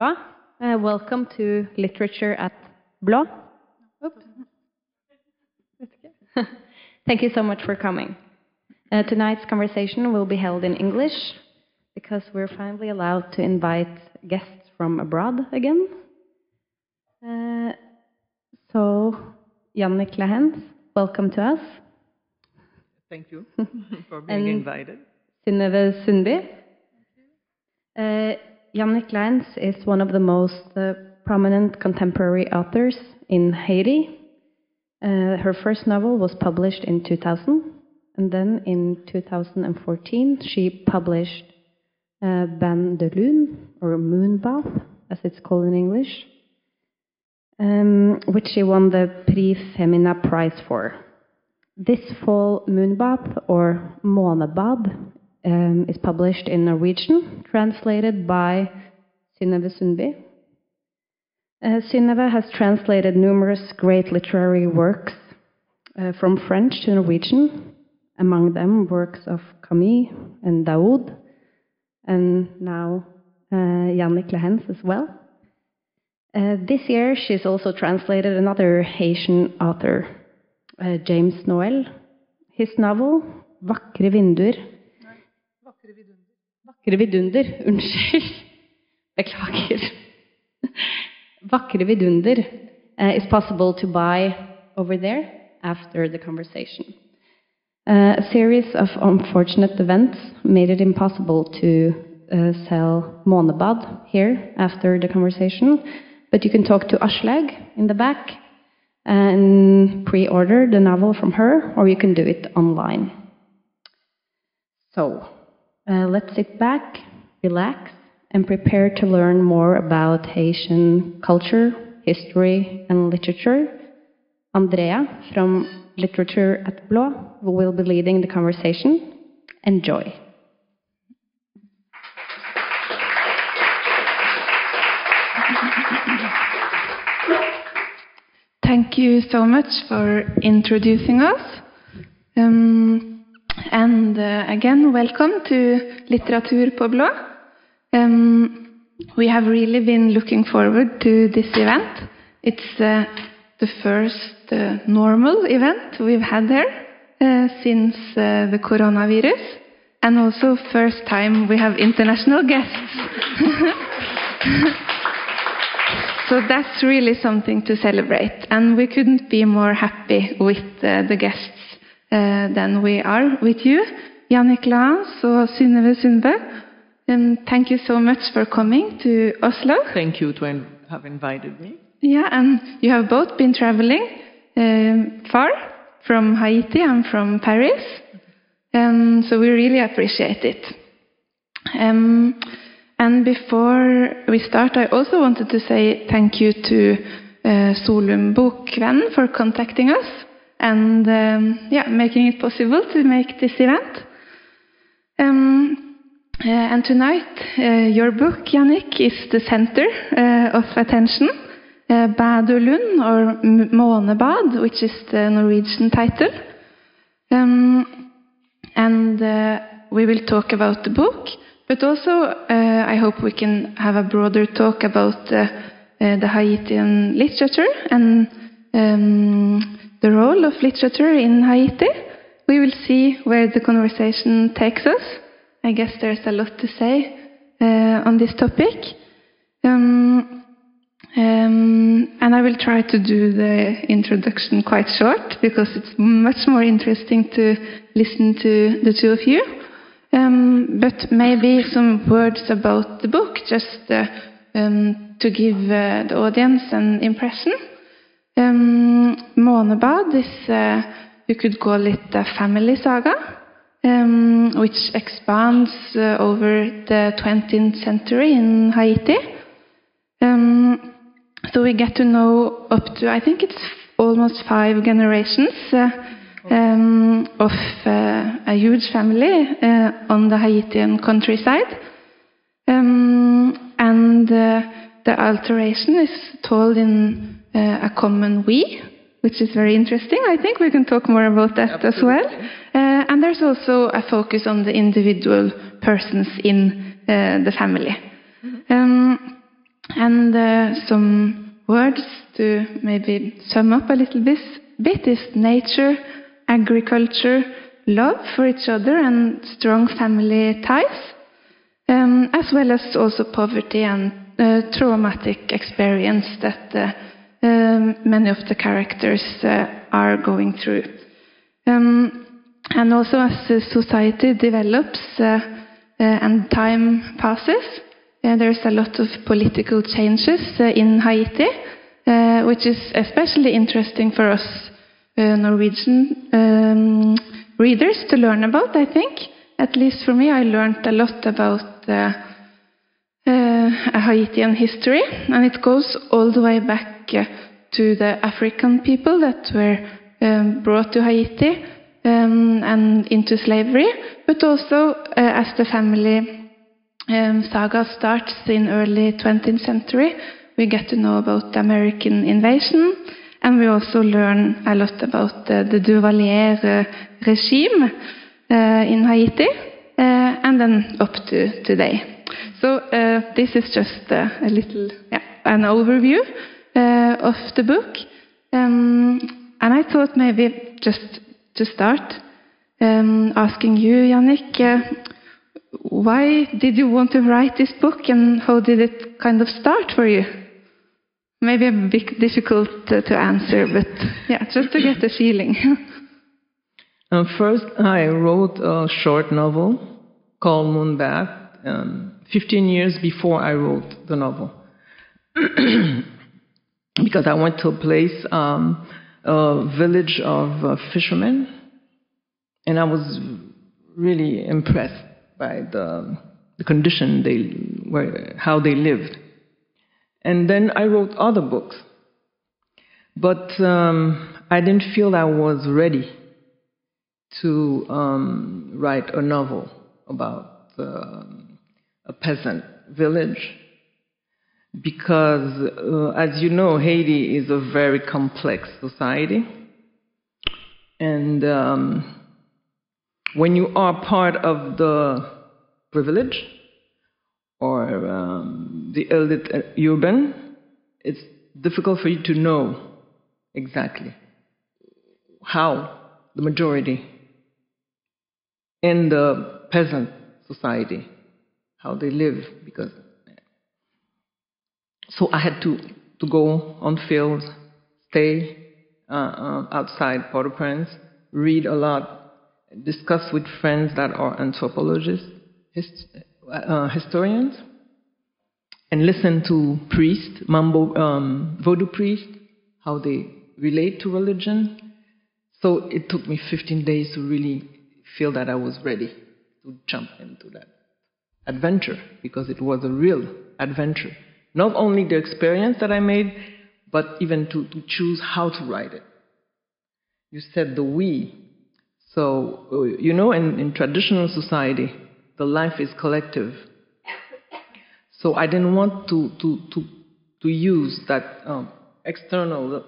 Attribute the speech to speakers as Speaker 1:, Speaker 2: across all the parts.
Speaker 1: Uh, welcome to Literature at Blå. Thank you so much for coming. Uh, tonight's conversation will be held in English because we're finally allowed to invite guests from abroad again. Uh, so, Yanick Lahens, welcome to us.
Speaker 2: Thank you for being
Speaker 1: And-
Speaker 2: invited.
Speaker 1: Synnøve Sundby. Uh, Yanick Lahens is one of the most uh, prominent contemporary authors in Haiti. Uh, her first novel was published in 2000, and then in 2014 she published uh, Bain de Lune, or Moonbath, as it's called in English, um, which she won the Prix Femina Prize for. This fall, Moonbath, or Månebad, um, is published in Norwegian, translated by Synnøve Sundby. Uh, has translated numerous great literary works uh, from French to Norwegian, among them works of Camus and Daoud, and now uh, Yanick Lahens as well. Uh, this year, she's also translated another Haitian author, uh, James Noel. His novel, Vakre vinduer Vakre vidunder. Unnskyld. Beklager. Vakre vidunder uh, is possible to buy over there after the conversation. Uh, a series of unfortunate events made it impossible to uh, sell Månebad here after the conversation, but you can talk to Aslag in the back and pre-order the novel from her, or you can do it online. So, uh, let's sit back, relax, and prepare to learn more about Haitian culture, history, and literature. Andrea from Literature at Blå will be leading the conversation. Enjoy.
Speaker 3: Thank you so much for introducing us. Um, and uh, again, welcome to Litteratur på Blå. Um, we have really been looking forward to this event. It's uh, the first uh, normal event we've had there uh, since uh, the coronavirus, and also first time we have international guests. So that's really something to celebrate, and we couldn't be more happy with uh, the guests uh, than we are with you, Yanick Lahens og Synnøve Sundbø. Um, thank you so much for coming to Oslo.
Speaker 2: Thank you to have invited me.
Speaker 3: Yeah, and you have both been traveling um, far from Haiti and from Paris, um, so we really appreciate it. Um, and before we start, I also wanted to say thank you to uh, Solum Bokvenn for contacting us and um, yeah, making it possible to make this event. Um, uh, and tonight, uh, your book, Yanick, is the center uh, of attention. Uh, Bain de Lune, or Månebad, which is the Norwegian title. Um, and uh, we will talk about the book, but also uh, I hope we can have a broader talk about uh, the Haitian literature and um, the role of literature in Haiti. We will see where the conversation takes us. I guess there's a lot to say uh, on this topic. Um, um, and I will try to do the introduction quite short because it's much more interesting to listen to the two of you. Um, but maybe some words about the book, just uh, um, to give uh, the audience an impression. Um, Månebad is, uh, you could call it a family saga, um, which expands uh, over the 20th century in Haiti. Um, so we get to know up to, I think it's almost five generations uh, um, of uh, a huge family on the Haitian countryside. And the alteration is told in a common we, which is very interesting. I think we can talk more about that as well. Uh, and there's also a focus on the individual persons in uh, the family. Um, And uh, some words to maybe sum up a little bit, bit is nature, agriculture, love for each other, and strong family ties, um, as well as also poverty and uh, traumatic experience that uh, um, many of the characters are going through. Um, and also, as society develops uh, uh, and time passes, uh, there's a lot of political changes in Haiti, which is especially interesting for us Norwegian um, readers to learn about, I think. At least for me, I learned a lot about uh, uh, Haitian history, and it goes all the way back uh, to the African people that were um, brought to Haiti um, and into slavery, but also uh, as the family um, saga starts in early 20th century, we get to know about the American invasion, and we also learn a lot about the Duvalier uh, regime uh, in Haiti, uh, and then up to today. So this is just a little yeah, an overview of the book. Um, and I thought maybe just to start, um, asking you, Yanick, uh, why did you want to write this book and how did it kind of start for you? Maybe a bit difficult to, to answer, but yeah, just to get the feeling.
Speaker 2: uh, first, I wrote a short novel called Moonbath um, 15 years before I wrote the novel. because I went to a place um, a village of uh, fishermen, and I was really impressed by the, the condition they were, how they lived. And then I wrote other books, but um, I didn't feel I was ready to um, write a novel about uh, a peasant village because, uh, as you know, Haiti is a very complex society. And um, when you are part of the privilege or um, the elite uh, urban, it's difficult for you to know exactly how the majority in the peasant society, how they live, because so I had to, to go on field, stay uh, uh, outside Port-au-Prince, read a lot, discuss with friends that are anthropologists, hist uh, historians, and listen to priests, mambo, um, voodoo priests, how they relate to religion. So it took me 15 days to really feel that I was ready to jump into that adventure because it was a real adventure. Not only the experience that I made, but even to, to choose how to write it. You said the we. So, uh, you know, in, in traditional society, the life is collective. So I didn't want to, to, to, to use that um, external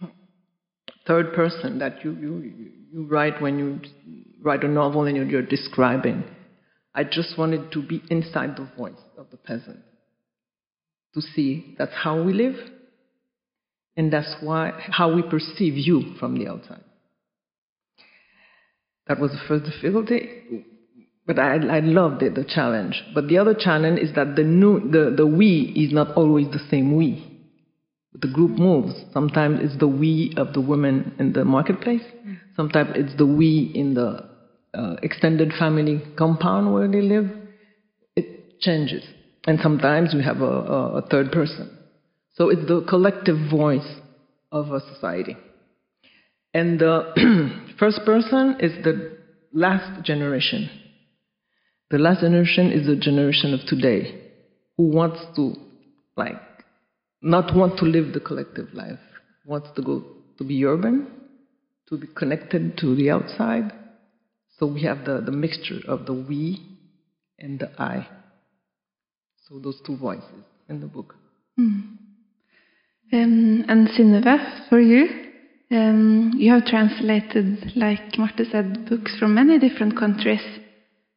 Speaker 2: uh, third person that you, you, you write when you write a novel and you're describing. I just wanted to be inside the voice of the peasant to see that's how we live, and that's why how we perceive you from the outside. That was the first difficulty, but I, I loved it, the challenge. But the other challenge is that the, new, the, the we is not always the same we. The group moves. Sometimes it's the we of the women in the marketplace. Sometimes it's the we in the uh, extended family compound where they live. It changes. And sometimes we have a, a, a third person. So it's the collective voice of a society. And the first person is the last generation. The last generation is the generation of today who wants to, like, not want to live the collective life, wants to go to be urban, to be connected to the outside. So we have the, the mixture of the we and the I. So those two voices in the book.
Speaker 3: Mm. Um, and Synnøve, for you, um, you have translated, like Marte said, books from many different countries.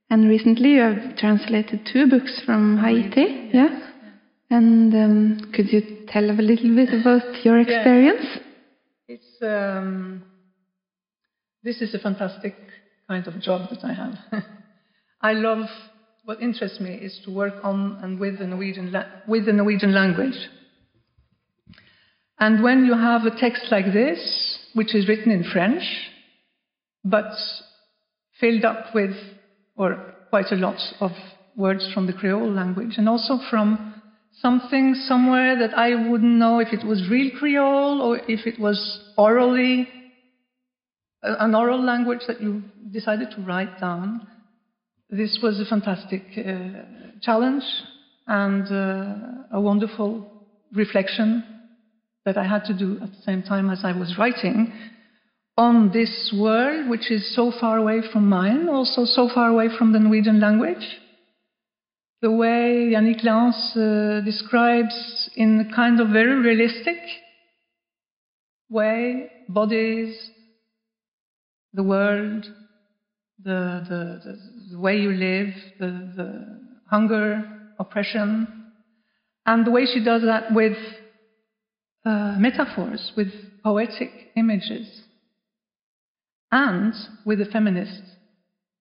Speaker 3: And recently you have translated two books from Haiti. Yeah. And um, could you tell a little bit about your experience?
Speaker 4: Yeah.
Speaker 3: experience?
Speaker 4: It's um, this is a fantastic kind of job that I have. I love what interests me is to work on and with the Norwegian with the Norwegian language. And when you have a text like this, which is written in French, but filled up with, or quite a lot of words from the Creole language, and also from something somewhere that I wouldn't know if it was real Creole or if it was orally, an oral language that you decided to write down. This was a fantastic uh, challenge and uh, a wonderful reflection that I had to do at the same time as I was writing on this world, which is so far away from mine, also so far away from the Norwegian language. The way Yanick Lahens uh, describes in a kind of very realistic way bodies, the world, the, the, the, way you live, the, the hunger, oppression, and the way she does that with uh, metaphors, with poetic images, and with a feminist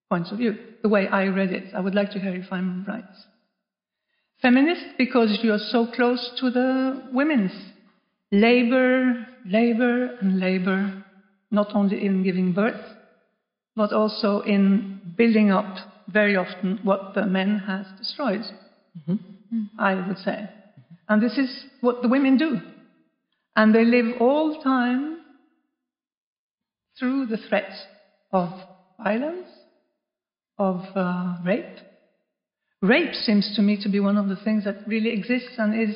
Speaker 4: point of view, the way I read it. I would like to hear if I'm right. Feminist because you're so close to the women's labor, labor, and labor, not only in giving birth, but also in building up very often what the men has destroyed, I would say. And this is what the women do. And they live all the time through the threat of violence, of uh, rape. Rape seems to me to be one of the things that really exists and is,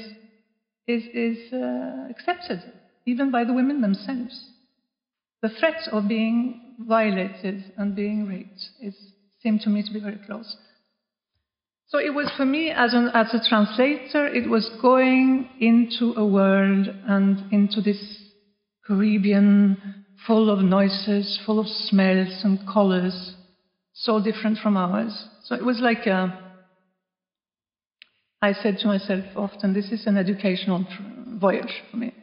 Speaker 4: is, is uh, accepted, even by the women themselves. The threat of being violated and being raped. It seemed to me to be very close. So it was for me, as, an, as a translator, it was going into a world and into this Caribbean full of noises, full of smells and colors, so different from ours. So it was like a, I said to myself often, this is an educational voyage for me.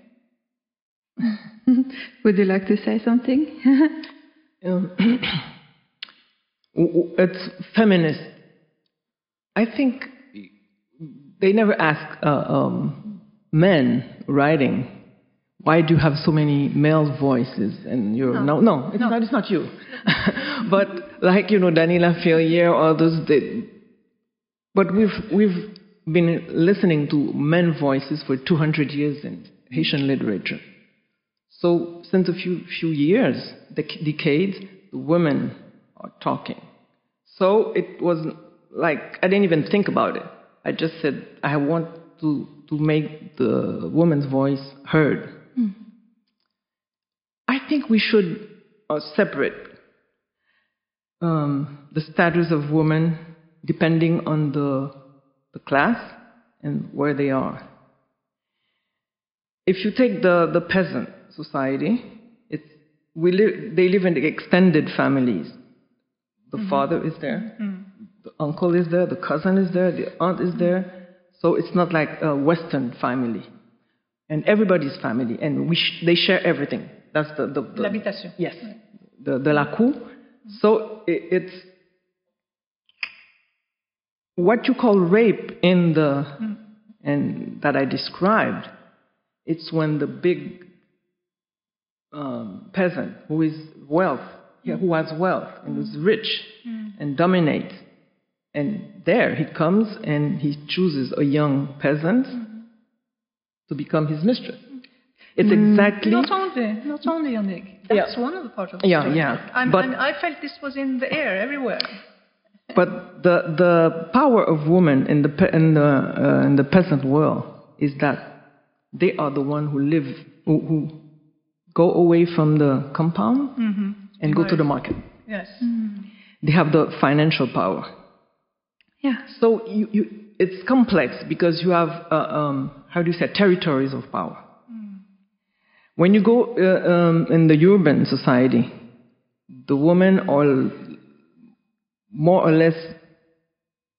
Speaker 3: Would you like to say something?
Speaker 2: Um, it's feminist. I think they never ask uh, um, men writing, why do you have so many male voices? And you're no, no, it's
Speaker 4: No.
Speaker 2: not. It's not you. but like you know, Daniela Ferrier, all those They, but we've we've been listening to men voices for 200 years in Haitian literature. So since a few few years, dec- decades, the women are talking. So it was like I didn't even think about it. I just said I want to to make the woman's voice heard. I think we should uh, separate um, the status of women depending on the the class and where they are. If you take the, the peasant society, it's, we live, they live in extended families. The mm-hmm. father is there, mm-hmm. the uncle is there, the cousin is there, the aunt is there. So it's not like a Western family. And everybody's family, and we sh- they share everything. That's the. the, the
Speaker 4: L'habitation.
Speaker 2: Yes, mm-hmm. the, the la cour. So i it's what you call rape in the mm. and that I described. It's when the big um, peasant who is wealth, yeah, who has wealth and is rich and dominates, and there he comes and he chooses a young peasant to become his mistress. It's exactly
Speaker 4: Not only, not only, Yanick. That's
Speaker 2: Yeah.
Speaker 4: one of the parts of the
Speaker 2: Yeah,
Speaker 4: story.
Speaker 2: yeah,
Speaker 4: I'm,
Speaker 2: but-
Speaker 4: I'm, I felt this was in the air everywhere.
Speaker 2: But the, the power of women in the, in, the, uh, in the peasant world is that they are the one who live, who, who go away from the compound and go to the market.
Speaker 4: Yes.
Speaker 2: They have the financial power.
Speaker 3: yeah.
Speaker 2: So you, you, it's complex because you have, uh, um, how do you say, territories of power. When you go uh, um, in the urban society, the women are more or less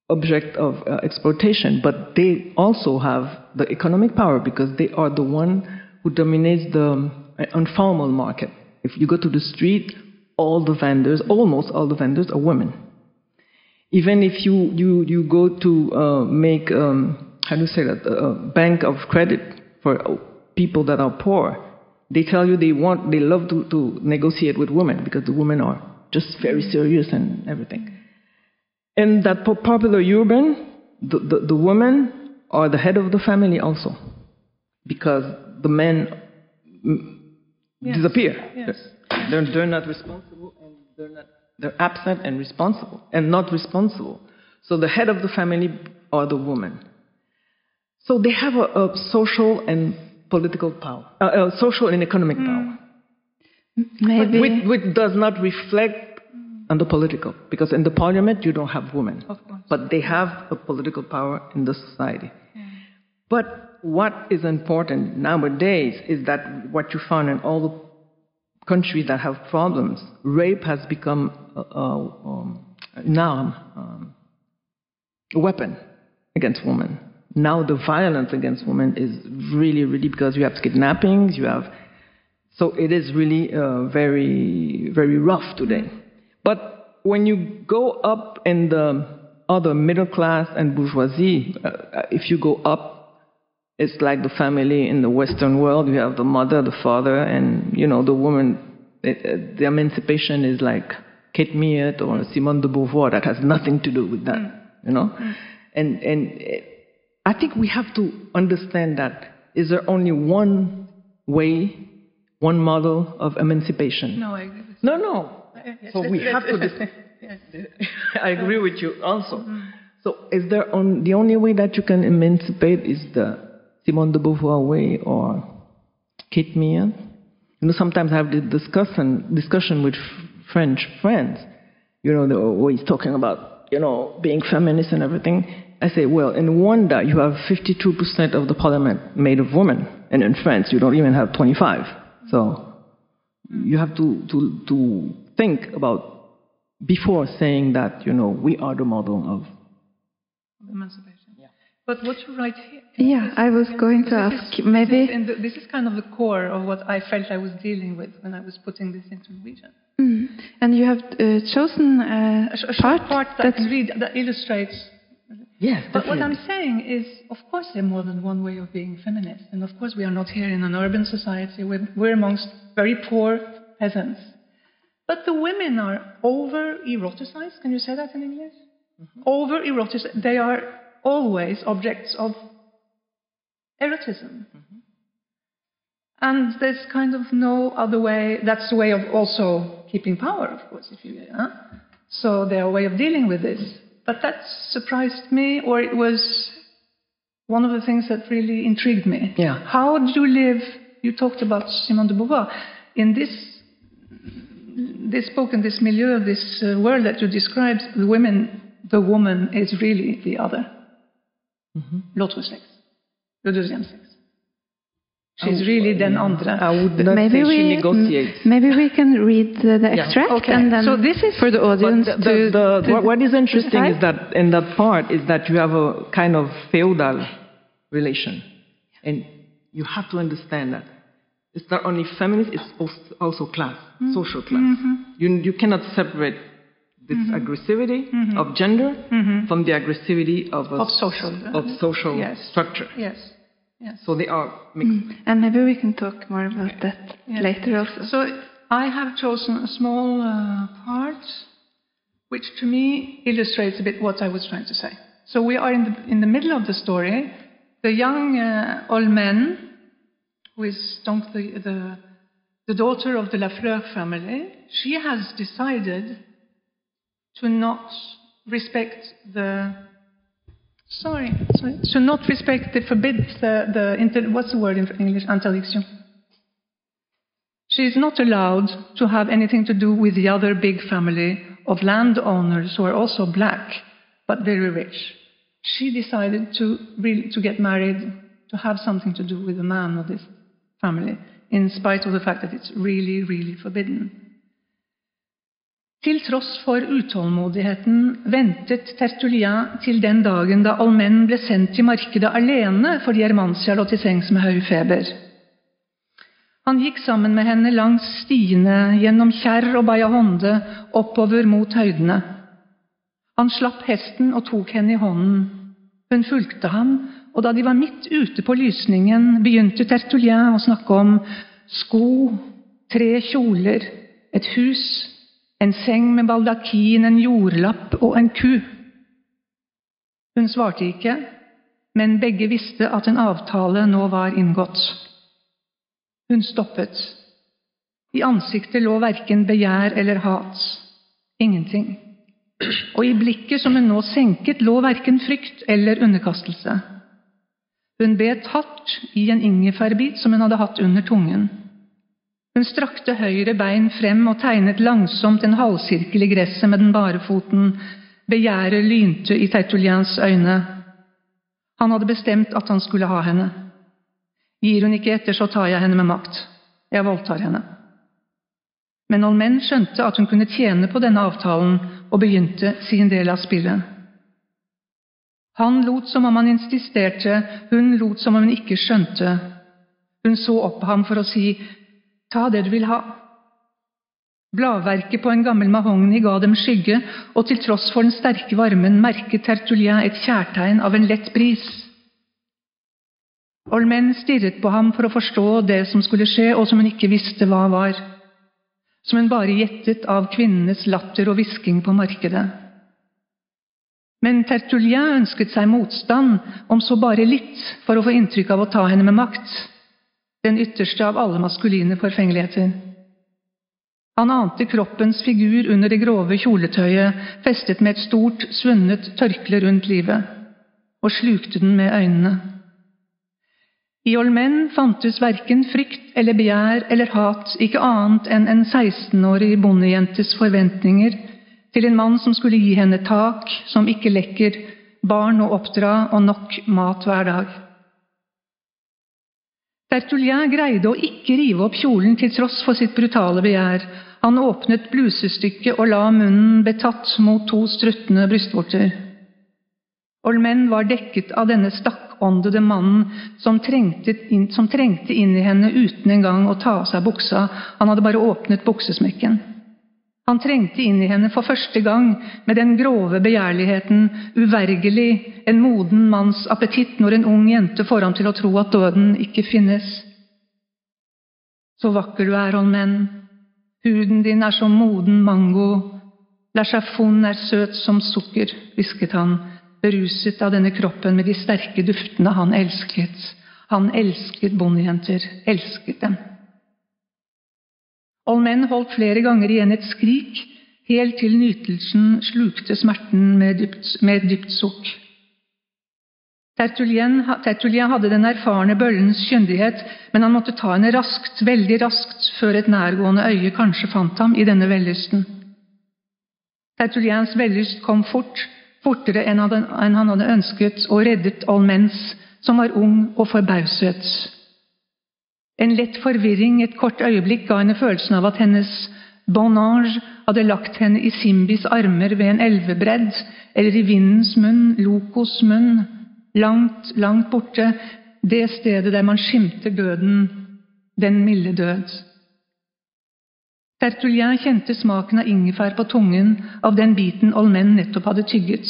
Speaker 2: object of uh, exploitation, but they also have the economic power because they are the one who dominates the um, informal market. If you go to the street, all the vendors, almost all the vendors, are women. Even if you you you go to uh, make um, how do you say that a bank of credit for people that are poor, they tell you they want they love to, to negotiate with women because the women are just very serious and everything. In that popular urban, the, the, the women are the head of the family also because the men mm, disappear.
Speaker 4: Yes.
Speaker 2: They're, they're not responsible and they're not they're absent and responsible and not responsible. So the head of the family are the women. So they have a, a social and political power, uh, uh, social and economic power,
Speaker 3: Maybe.
Speaker 2: which, which does not reflect on the political, because in the parliament you don't have women,
Speaker 4: Of course.
Speaker 2: but they have a political power in the society. But what is important nowadays is that what you find in all the countries that have problems, rape has become a, a, um, arm, um, a weapon against women. Now the violence against women is really, really because you have kidnappings, you have. So it is really uh, very, very rough today. But when you go up in the other middle class and bourgeoisie, uh, if you go up it's like the family in the Western world. You have the mother, the father, and you know the woman. It, uh, the emancipation is like Kate Millett or Simone de Beauvoir. That has nothing to do with that, you know. And and uh, I think we have to understand that is there only one way, one model of emancipation?
Speaker 4: No, I agree
Speaker 2: No, no. So we have to. Dis- I agree with you also. So is there on, the only way that you can emancipate is the Simone de Beauvoir way or Kate Millett? You know, sometimes I have the discussion discussion with French friends. You know, they're always talking about you know being feminist and everything. I say, well, in Rwanda you have 52% of the parliament made of women, and in France you don't even have 25. So you have to to to think about before saying that you know we are the model of
Speaker 4: emancipation. But what you write here.
Speaker 3: Yeah, I was going to
Speaker 4: This is-
Speaker 3: ask,
Speaker 4: this
Speaker 3: maybe-
Speaker 4: is- and this is kind of the core of what I felt I was dealing with when I was putting this into Norwegian.
Speaker 3: Mm. And you have uh, chosen a
Speaker 4: A, sh- a
Speaker 3: part,
Speaker 4: short part that I
Speaker 3: that's
Speaker 4: can read that illustrates.
Speaker 2: yes.
Speaker 4: But what I'm saying is, of course, there are more than one way of being feminist. And of course, we are not here in an urban society. We're, we're amongst very poor peasants. But the women are over eroticized. Can you say that in English? Over eroticized. They are always objects of erotism. And there's kind of no other way. That's the way of also keeping power, of course, if you. Huh? So their way of dealing with this. But that surprised me, or it was one of the things that really intrigued me.
Speaker 2: Yeah.
Speaker 4: How do you live? You talked about Simone de Beauvoir. In this, this book, in this milieu, this uh, world that you described, the women, the woman is really the other. L'autre sexe. Le deuxième sexe. She's really den andre.
Speaker 2: I would not
Speaker 3: maybe
Speaker 2: say
Speaker 3: we
Speaker 2: she negotiates.
Speaker 3: maybe we can read the, the
Speaker 2: Yeah.
Speaker 3: extract
Speaker 4: Okay.
Speaker 3: and then
Speaker 4: So this is-
Speaker 3: for the audience
Speaker 2: the,
Speaker 3: to,
Speaker 2: the, the,
Speaker 3: to
Speaker 2: what- what is interesting
Speaker 3: decide.
Speaker 2: is that in that part is that you have a kind of feudal relation, and you have to understand that it's not only feminist; it's also class,
Speaker 3: Mm-hmm.
Speaker 2: social class. You you cannot separate this aggressivity of gender from the aggressivity of a,
Speaker 4: Mm-hmm. Of social.
Speaker 2: of social
Speaker 4: Yes.
Speaker 2: structure.
Speaker 4: Yes. Yes.
Speaker 2: So they are mixed.
Speaker 3: and maybe we can talk more about that
Speaker 4: Yeah.
Speaker 3: later also.
Speaker 4: So I have chosen a small uh, part which to me illustrates a bit what I was trying to say. So we are in the, in the middle of the story. The young uh, old man, who is the, the, the daughter of the Lafleur family, she has decided to not respect the sorry, to not respect the forbid the, the what's the word in English interdiction she is not allowed to have anything to do with the other big family of landowners who are also black but very rich. She decided to, really, to get married, to have something to do with the man of this family, in spite of the fact that it's really, really forbidden. Til tross for utålmodigheten ventet Tertullien til den dagen da allmenn ble sendt til markedet alene fordi Hermantia lå til sengs med høy feber. Han gikk sammen med henne langs stiene, gjennom Kjerr og bajahonde oppover mot høydene. Han slapp hesten og tok henne i hånden. Hun fulgte ham, og da de var midt ute på lysningen, begynte Tertullien å snakke om sko, tre kjoler, et hus, en seng med baldakin, en jordlapp og en ku. Hun svarte ikke, men begge visste at en avtale nå var inngått. Hun stoppet. I ansiktet lå verken begjær eller hat. Ingenting. Og i blikket som hun nå senket, lå verken frykt eller underkastelse. Hun bet hardt i en ingefærbit som hun hadde hatt under tungen. Hun strakte høyre bein frem og tegnet langsomt en halvsirkel i gresset med den bare foten. Begjæret lynte i Tertullians øyne. Han hadde bestemt at han skulle ha henne. Gir hun ikke etter, så tar jeg henne med makt. Jeg voldtar henne. Men Olmen skjønte at hun kunne tjene på denne avtalen, og begynte sin del av spillet. Han lot som om han insisterte, hun lot som om hun ikke skjønte. Hun så opp på ham for å si ta det du vil ha. Bladverket på en gammel mahogni ga dem skygge, og til tross for den sterke varmen merket Tertullien et kjærtegn av en lett bris. Olmen stirret på ham for å forstå det som skulle skje, og som hun ikke visste hva var. Som hun bare gjettet av kvinnenes latter og hvisking på markedet. Men Tertullien ønsket seg motstand, om så bare litt, for å få inntrykk av å ta henne med makt. Den ytterste av alle maskuline forfengeligheter. Han ante kroppens figur under det grove kjoletøyet, festet med et stort, svunnet tørkle rundt livet, og slukte den med øynene. I Olmen fantes verken frykt eller begjær eller hat, ikke annet enn en 16-årig bondejentes forventninger til en mann som skulle gi henne tak, som ikke lekker, barn å oppdra og nok mat hver dag. Tertullien greide å ikke rive opp kjolen til tross for sitt brutale begjær. Han åpnet blusestykket og la munnen betatt mot to struttende brystvorter. Olmen var dekket av denne stakkåndede mannen som trengte, inn, som trengte inn i henne uten engang å ta av seg buksa, han hadde bare åpnet buksesmekken. Han trengte inn i henne for første gang med den grove begjærligheten, uvergelig, en moden manns appetitt når en ung jente får ham til å tro at døden ikke finnes. Så vakker du er, Olmen. Huden din er som moden mango. La chafon er søt som sukker, hvisket han, beruset av denne kroppen med de sterke duftene han elsket. Han elsket bondejenter, elsket dem. Olmen holdt flere ganger igjen et skrik, helt til nytelsen slukte smerten med, dypt, med dypt sukk. Tertullien, hadde den erfarne bøllens kyndighet, men han måtte ta henne raskt, veldig raskt, før et nærgående øye kanskje fant ham i denne vellysten. Tertulliens vellyst kom fort, fortere enn han hadde ønsket, og reddet Olmens, som var ung og forbauset. En lett forvirring et kort øyeblikk ga henne følelsen av at hennes bon ange hadde lagt henne i Simbis armer ved en elvebredd, eller i vindens munn, Lokos munn, langt, langt borte, det stedet der man skimter døden, den milde død. Tertullien kjente smaken av ingefær på tungen av den biten Olmen nettopp hadde tygget.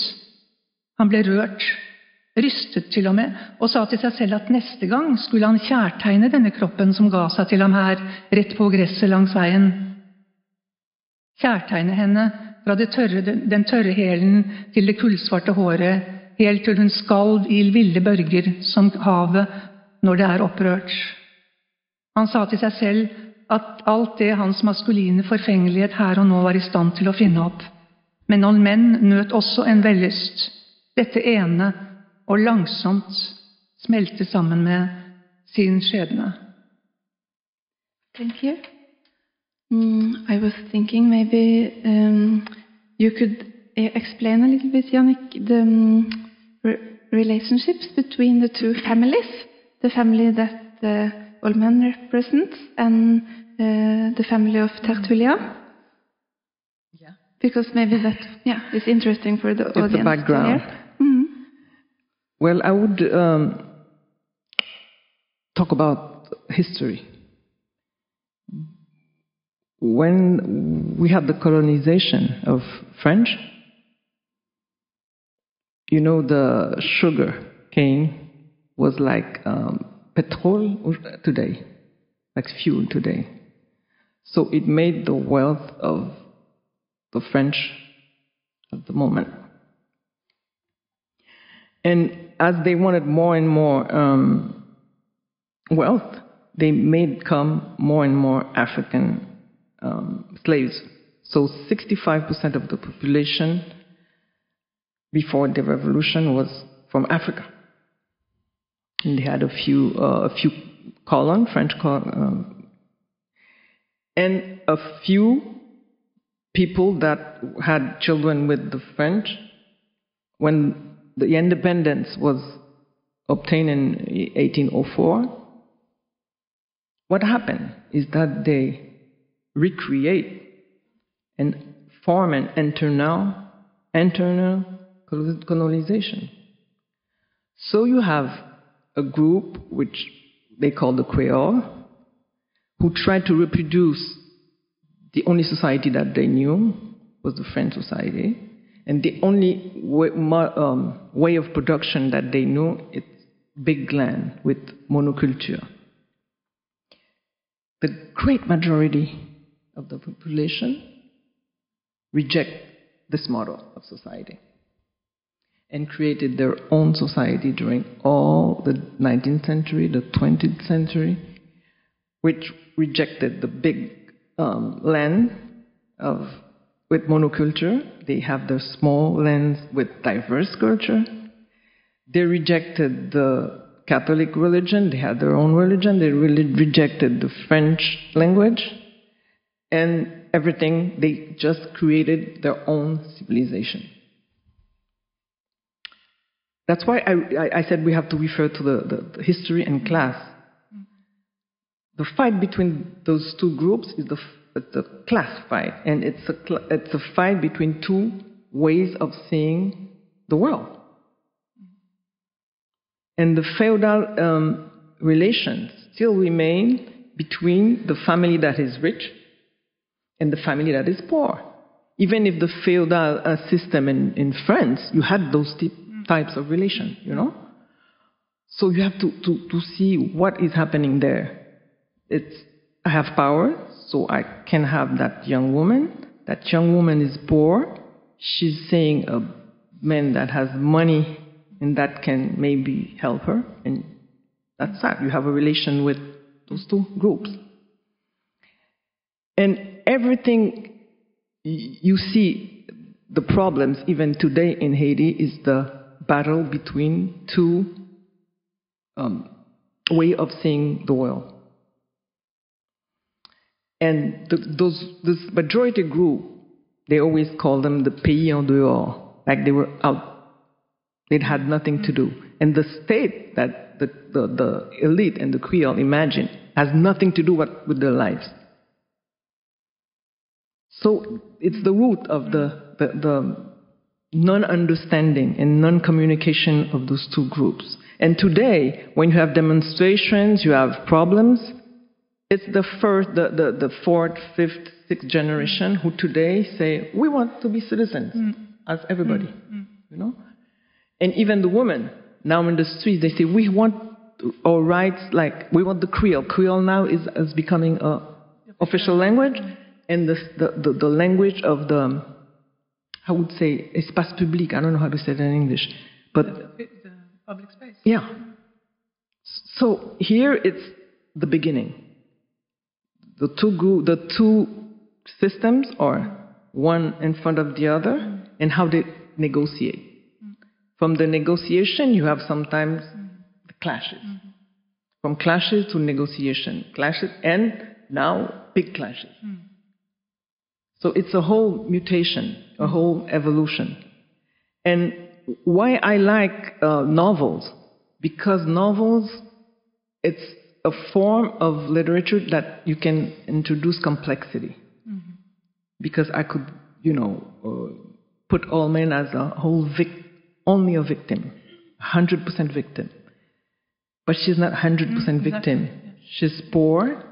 Speaker 4: Han ble rørt, rystet til og med, og sa til seg selv at neste gang skulle han kjærtegne denne kroppen som ga seg til ham her, rett på gresset langs veien. Kjærtegne henne fra tørre, den tørre hælen til det kullsvarte håret, helt til hun skalv i ville børger som havet når det er opprørt. Han sa til seg selv at alt det hans maskuline forfengelighet her og nå var i stand til å finne opp. Men noen menn nøt også en vellyst, dette ene og langsomt smelte sammen med sin skjebne.
Speaker 3: Thank you. Mm, I was thinking maybe um, you could uh, explain a little bit, Yanick, the um, re relationships between the two families, the family that uh, Olmen represents and uh, the family of Tertullien.
Speaker 2: Yeah.
Speaker 3: because maybe that yeah is interesting for the
Speaker 2: It's
Speaker 3: audience.
Speaker 2: the background.
Speaker 3: hear.
Speaker 2: Well, I would um, talk about history. When we had the colonization of French, you know, the sugar cane was like um, petrol today, like fuel today. So it made the wealth of the French at the moment. And as they wanted more and more um, wealth, they made come more and more African um, slaves. So 65% of the population before the revolution was from Africa. And they had a few, uh, a few colon, French colon, um, and a few people that had children with the French when the independence was obtained in 1804. What happened is that they recreate and form an internal, internal colonization. So you have a group which they call the Creole, who tried to reproduce the only society that they knew was the French society, and the only way, um, way of production that they knew is big land with monoculture. The great majority of the population reject this model of society and created their own society during all the 19th century, the 20th century, which rejected the big um, land of with monoculture. They have their small lands with diverse culture. They rejected the Catholic religion. They had their own religion. They really rejected the French language and everything. They just created their own civilization. That's why I, I, I said we have to refer to the, the, the history and class. Mm-hmm. The fight between those two groups is the it's a class fight, and it's a, it's a fight between two ways of seeing the world. And the feudal um, relations still remain between the family that is rich and the family that is poor. Even if the feudal uh, system in, in France, you had those types of relations, you know? So you have to, to, to see what is happening there. It's, I have power, so I can have that young woman. That young woman is poor. She's saying a man that has money and that can maybe help her. And that's that. You have a relation with those two groups. And everything you see, the problems even today in Haiti, is the battle between two um, way of seeing the world. And the, those, this majority group, they always call them the pays en dehors, like they were out, they had nothing to do. And the state that the, the, the elite and the Creole imagine has nothing to do with, with their lives. So it's the root of the, the, the non understanding and non communication of those two groups. And today, when you have demonstrations, you have problems, it's the first, the, the, the fourth, fifth, sixth generation who today say, we want to be citizens mm. as everybody, mm. you know? And even the women now in the streets, they say, we want our rights, like, we want the Creole. Creole now is, is becoming a official language, and the, the, the, language of the, I would say, espace public, I don't know how to say it in English, but...
Speaker 4: The, the public space.
Speaker 2: Yeah. So here it's the beginning the two the two systems are one in front of the other and how they negotiate. From the negotiation, you have sometimes clashes. From clashes to negotiation, clashes, and now big clashes. So it's a whole mutation, a whole evolution. And why I like uh, novels, because novels, it's a form of literature that you can introduce complexity. Mm-hmm. Because I could you know, uh, put Olmen as a whole vic- only a victim, 100% victim. But she's not 100% victim. She's poor,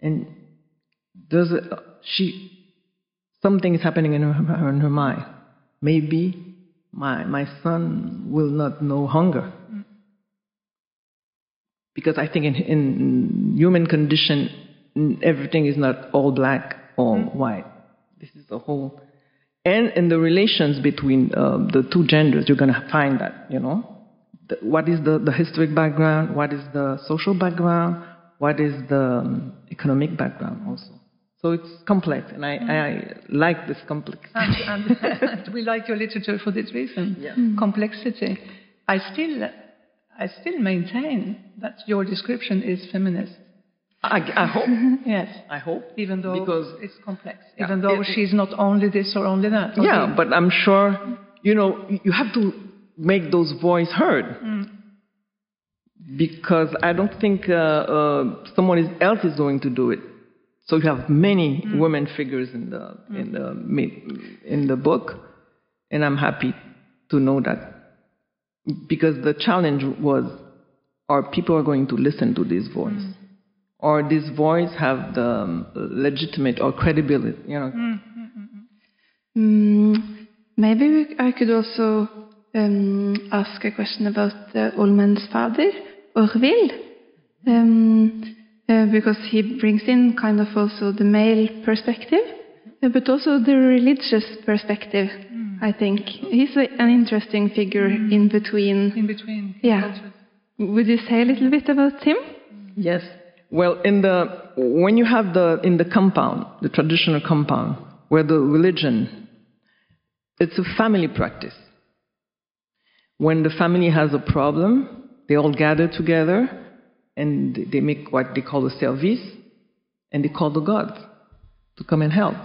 Speaker 2: and does a, she something is happening in her, in her mind. Maybe my my son will not know hunger because I think in, in human condition, everything is not all black or white. This is the whole, and in the relations between uh, the two genders, you're going to find that, you know, the, what is the, the historic background, what is the social background, what is the um, economic background also. So it's complex, and I, I like this complex.
Speaker 4: And, and we like your literature for this reason Yeah, complexity. I still, I still maintain that your description is feminist.
Speaker 2: I, I hope.
Speaker 4: Yes.
Speaker 2: I hope.
Speaker 4: Even though
Speaker 2: because
Speaker 4: it's complex.
Speaker 2: Yeah,
Speaker 4: Even though
Speaker 2: it-
Speaker 4: she's not only this or only that. or
Speaker 2: Yeah, but I'm sure, you know, you have to make those voices heard. Because I don't think uh, uh, someone else is going to do it. So you have many women figures in the in the in the book, and I'm happy to know that because the challenge was, are people are going to listen to this voice, or this voice have the um, legitimate or credibility, you know?
Speaker 3: Mm, maybe we, I could also um, ask a question about uh, Olmen's father, Orville, um, uh, because he brings in kind of also the male perspective, uh, but also the religious perspective. I think he's a, an interesting figure mm-hmm. in between.
Speaker 4: in between
Speaker 3: Yeah.
Speaker 4: cultures.
Speaker 3: Would you say a little bit about him?
Speaker 2: Yes. Well, in the when you have the in the compound, the traditional compound, where the religion, it's a family practice. When the family has a problem, they all gather together and they make what they call a service, and they call the gods to come and help.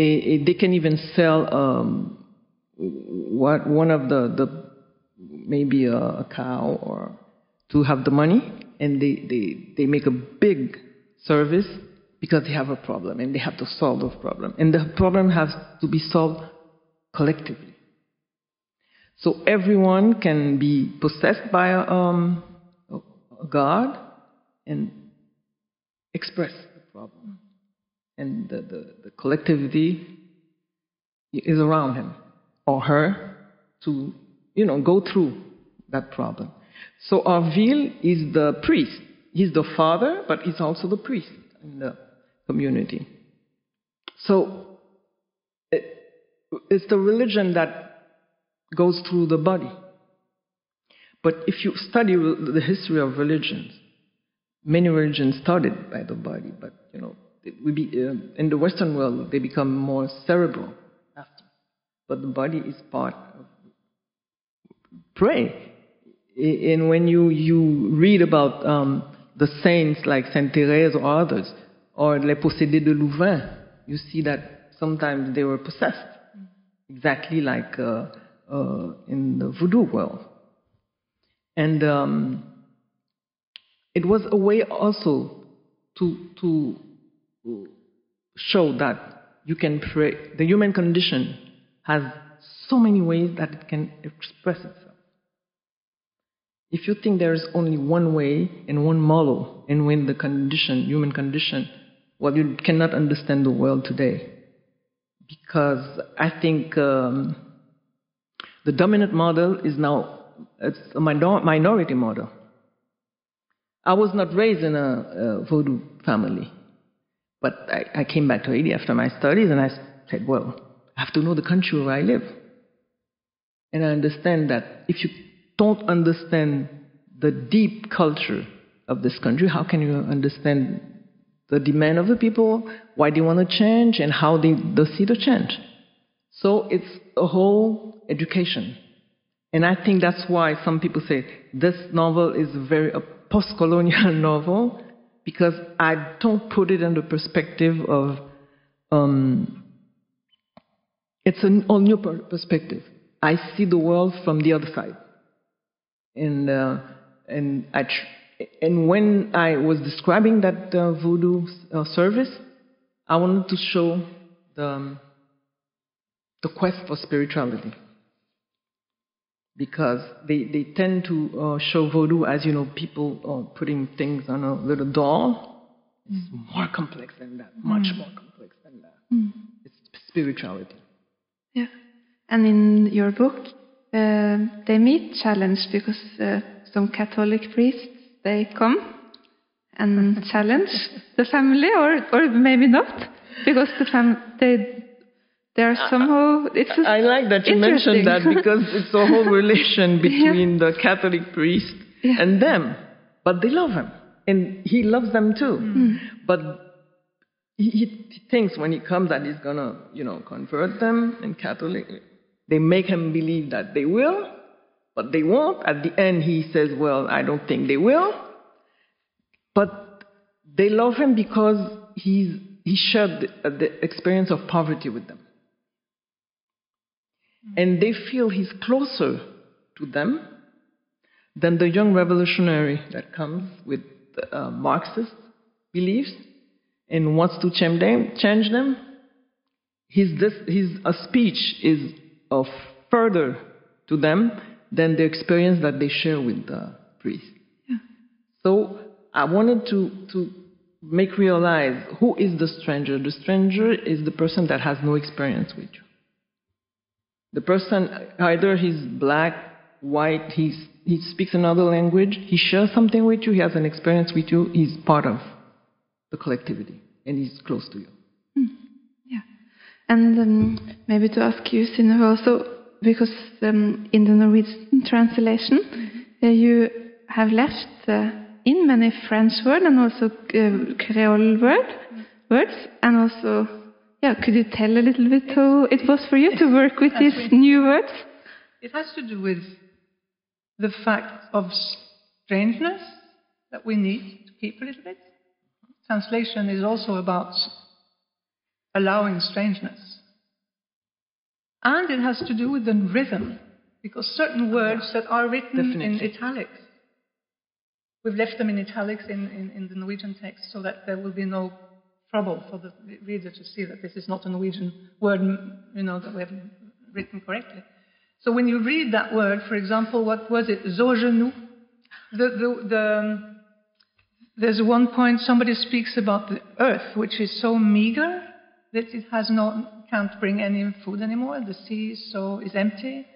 Speaker 2: They can even sell um, what one of the the maybe a, a cow or to have the money and they, they, they make a big service because they have a problem and they have to solve the problem. And the problem has to be solved collectively. So everyone can be possessed by a, um, a god and express the problem. And the, the, the collectivity is around him or her to, you know, go through that problem. So Arville is the priest. He's the father, but he's also the priest in the community. So it, it's the religion that goes through the body. But if you study the history of religions, many religions started by the body, but you know, will be, uh, in the Western world, they become more cerebral after. But the body is part of pray. And when you, you read about um, the saints like Saint Therese or others, or Les Possédés de Loudun, you see that sometimes they were possessed, exactly like uh, uh, in the voodoo world. And um, it was a way also to, to show that you can pray. The human condition has so many ways that it can express itself. If you think there is only one way and one model, and when the condition, human condition, well, you cannot understand the world today. Because I think um, the dominant model is now it's a minor- minority model. I was not raised in a, a voodoo family, but I, I came back to Haiti after my studies, and I said, well, I have to know the country where I live. And I understand that if you don't understand the deep culture of this country, how can you understand the demand of the people, why they want to change, and how they, they see the change? So it's a whole education. And I think that's why some people say this novel is very a post-colonial novel because I don't put it in the perspective of um, it's an all new per- perspective. I see the world from the other side, and uh, and I and when I was describing that uh, voodoo uh, service, I wanted to show the, um, the quest for spirituality. Because they, they tend to uh, show voodoo as, you know, people uh, putting things on a little doll. It's more complex than that, much more complex than that. It's spirituality.
Speaker 3: Yeah. And in your book, uh, they meet challenge because uh, some Catholic priests they come and challenge the family, or or maybe not, because the fam they they are somehow it's a-
Speaker 2: I like that you mentioned that because it's a whole relation between the Catholic priest
Speaker 3: Yeah.
Speaker 2: and them. But they love him, and he loves them too.
Speaker 3: Hmm.
Speaker 2: But he, he thinks when he comes that he's gonna, you know, convert them in Catholic. They make him believe that they will, but they won't. At the end, he says, "Well, I don't think they will." But they love him because he's he shared the, the experience of poverty with them and they feel he's closer to them than the young revolutionary that comes with uh, Marxist beliefs and wants to change them. Change them. His, this, his a speech is of further to them than the experience that they share with the priest. So I wanted to, to make realize who is the stranger. The stranger is the person that has no experience with you. The person, either he's black, white, he's, he speaks another language, he shares something with you, he has an experience with you, he's part of the collectivity, and he's close to you.
Speaker 3: Yeah. And um, maybe to ask you, Synnøve, also, because um, in the Norwegian translation, uh, you have left uh, in many French words and also uh, Creole word, words, and also, yeah, could you tell a little bit how it was for you to work with these new words?
Speaker 4: It has to do with the fact of strangeness that we need to keep a little bit. Translation is also about allowing strangeness. And it has to do with the rhythm, because certain words that are written in italics, we've left them in italics in, in, in the Norwegian text so that there will be no trouble for the reader to see that this is not a Norwegian word, you know, that we haven't written correctly. So when you read that word, for example, what was it? Zogenou. The, the, the, um, there's one point somebody speaks about the earth, which is so meager that it has no, can't bring any food anymore. The sea is so is empty.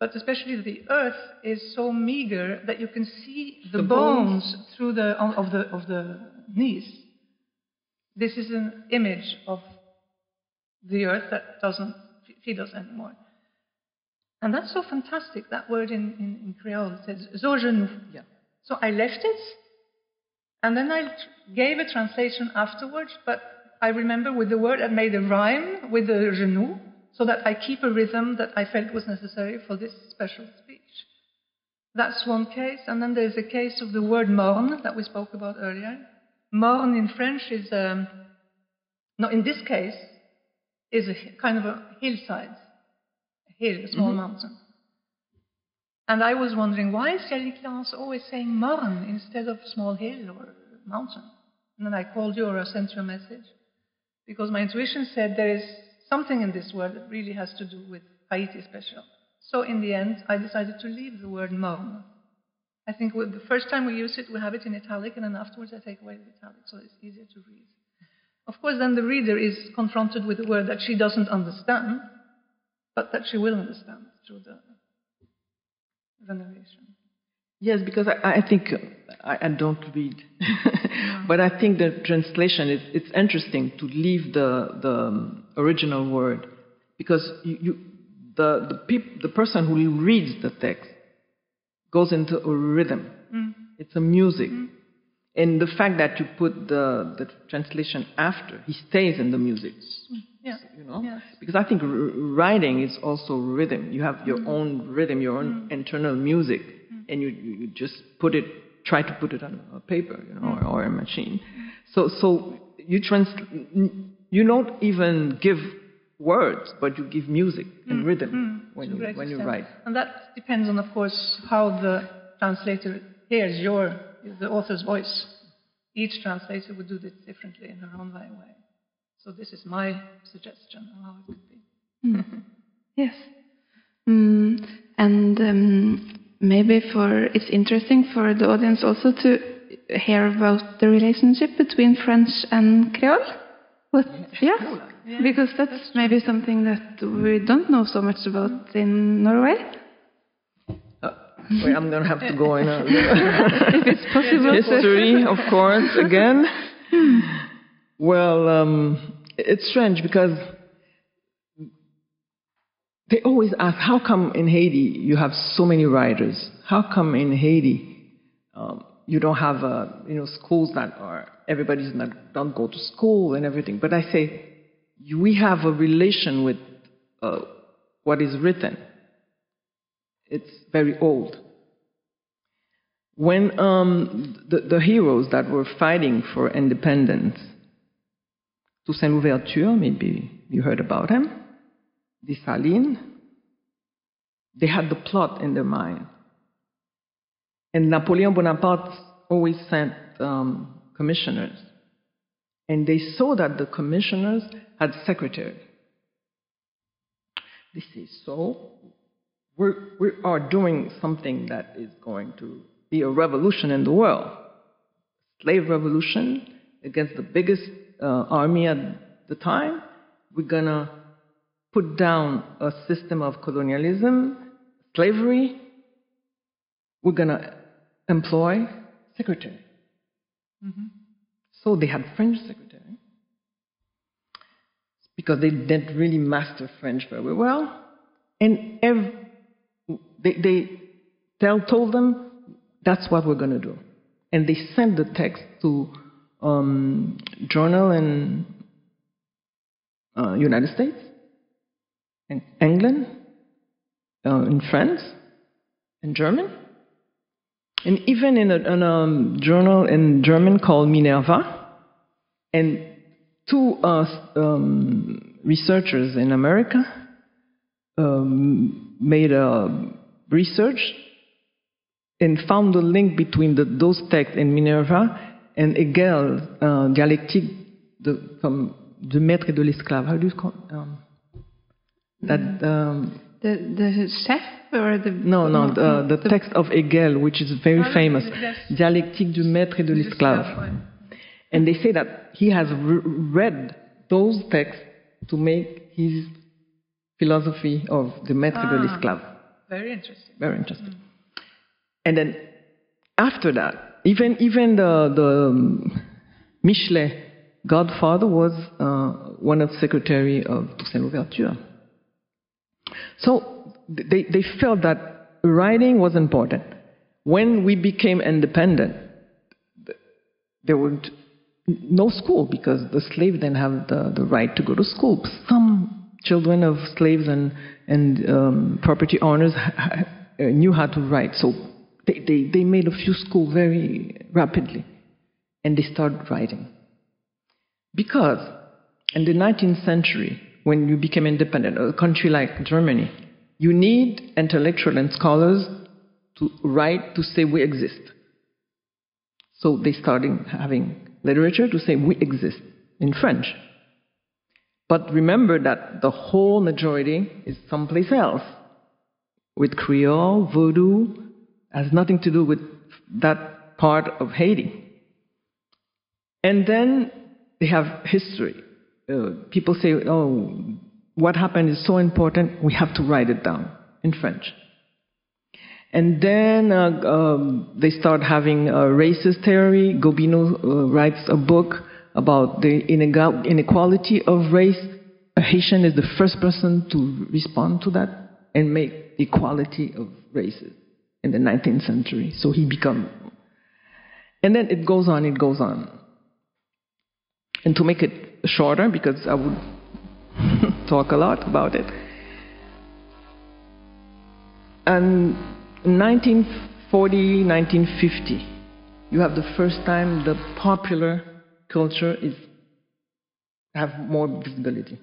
Speaker 4: But especially the earth is so meager that you can see the,
Speaker 2: The
Speaker 4: bones.
Speaker 2: bones.
Speaker 4: through the of the of the knees. This is an image of the earth that doesn't feed us anymore. And that's so fantastic, that word in, in, in Creole. It says, Zogenou.
Speaker 2: Yeah.
Speaker 4: So I left it, and then I gave a translation afterwards, but I remember with the word I made a rhyme with the genou, so that I keep a rhythm that I felt was necessary for this special speech. That's one case, and then there's a case of the word morne that we spoke about earlier. Morne in French is, um, no, in this case, is a kind of a hillside, a hill, a small mountain. And I was wondering, why is Shelley Claus always saying morne instead of small hill or mountain? And then I called you or I sent you a message because my intuition said there is something in this word that really has to do with Haiti special. So in the end, I decided to leave the word morne. I think the first time we use it, we have it in italic, and then afterwards I take away the italic so it's easier to read. Of course, then the reader is confronted with a word that she doesn't understand, but that she will understand through the, the narration.
Speaker 2: Yes, because I, I think I, I don't read, but I think the translation is it's interesting to leave the the original word because you, you the the peop, the person who reads the text goes into a rhythm. Mm. It's a music, mm. and the fact that you put the the translation after, he stays in the music. Mm.
Speaker 4: Yeah.
Speaker 2: You know,
Speaker 4: Yes.
Speaker 2: because I think r- writing is also rhythm. You have your own rhythm, your own internal music, and you, you you just put it, try to put it on a paper, you know, or, or a machine. So so you trans, you don't even give words, but you give music and rhythm when you when you write.
Speaker 4: And that depends on, of course, how the translator hears your, the author's voice. Each translator would do this differently in her own way. So this is my suggestion of how it could be.
Speaker 3: Yes. Mm, and um, maybe for it's interesting for the audience also to hear about the relationship between French and Creole. What? Yeah, because that's maybe something that we don't know so much about in Norway.
Speaker 2: Uh, wait, I'm gonna have to go in a
Speaker 3: If it's possible.
Speaker 2: history, of course, again. Well, um, it's strange because they always ask, how come in Haiti you have so many writers? How come in Haiti um, you don't have uh, you know schools that are everybody's not don't go to school and everything? But I say we have a relation with uh, what is written. It's very old when um, the, the heroes that were fighting for independence, Toussaint Louverture, maybe you heard about him, Dessalines, they had the plot in their mind. And Napoleon Bonaparte always sent um, commissioners. And they saw that the commissioners had secretaries. They say, so we're, we are doing something that is going to be a revolution in the world. Slave revolution against the biggest uh, army at the time. We're going to put down a system of colonialism, slavery. We're going to employ secretary. So they had French secretary because they didn't really master French very well. And ev- they, they tell, told them, that's what we're going to do. And they sent the text to um, journal in uh, United States, in England, uh, in France, in German, and even in a, in a journal in German called Minerva. And two uh, um, researchers in America um, made a research and found the link between the, those texts in Minerva and Hegel, uh, dialectique de, maître et de l'esclave. How do you call it? Um, that, um,
Speaker 3: The the chef or the
Speaker 2: no, no, the, the text of Hegel, which is very famous,
Speaker 4: yes.
Speaker 2: dialectique du maître et de l'esclave. And they say that he has re- read those texts to make his philosophy of the maître de
Speaker 4: Ah.
Speaker 2: l'esclave.
Speaker 4: Very interesting.
Speaker 2: Very interesting. And then after that, even even the the um, Michelet godfather was uh, one of the secretary of Toussaint Louverture. So they they felt that writing was important. When we became independent, there was no school because the slaves didn't have the, the right to go to school. Some children of slaves and, and um, property owners knew how to write, so they, they, they made a few schools very rapidly and they started writing. Because in the 19th century, when you became independent, a country like Germany, you need intellectuals and scholars to write to say we exist. So they started having literature to say we exist in French. But remember that the whole majority is someplace else. With Creole, Vodou, has nothing to do with that part of Haiti. And then they have history. Uh, people say, oh, what happened is so important, we have to write it down in French. And then uh, um, they start having a racist theory. Gobineau uh, writes a book about the inequality of race. A Haitian is the first person to respond to that and make equality of races in the 19th century. So he become, and then it goes on, it goes on. And to make it shorter, because I would talk a lot about it. And 1940, 1950, you have the first time the popular culture is have more visibility.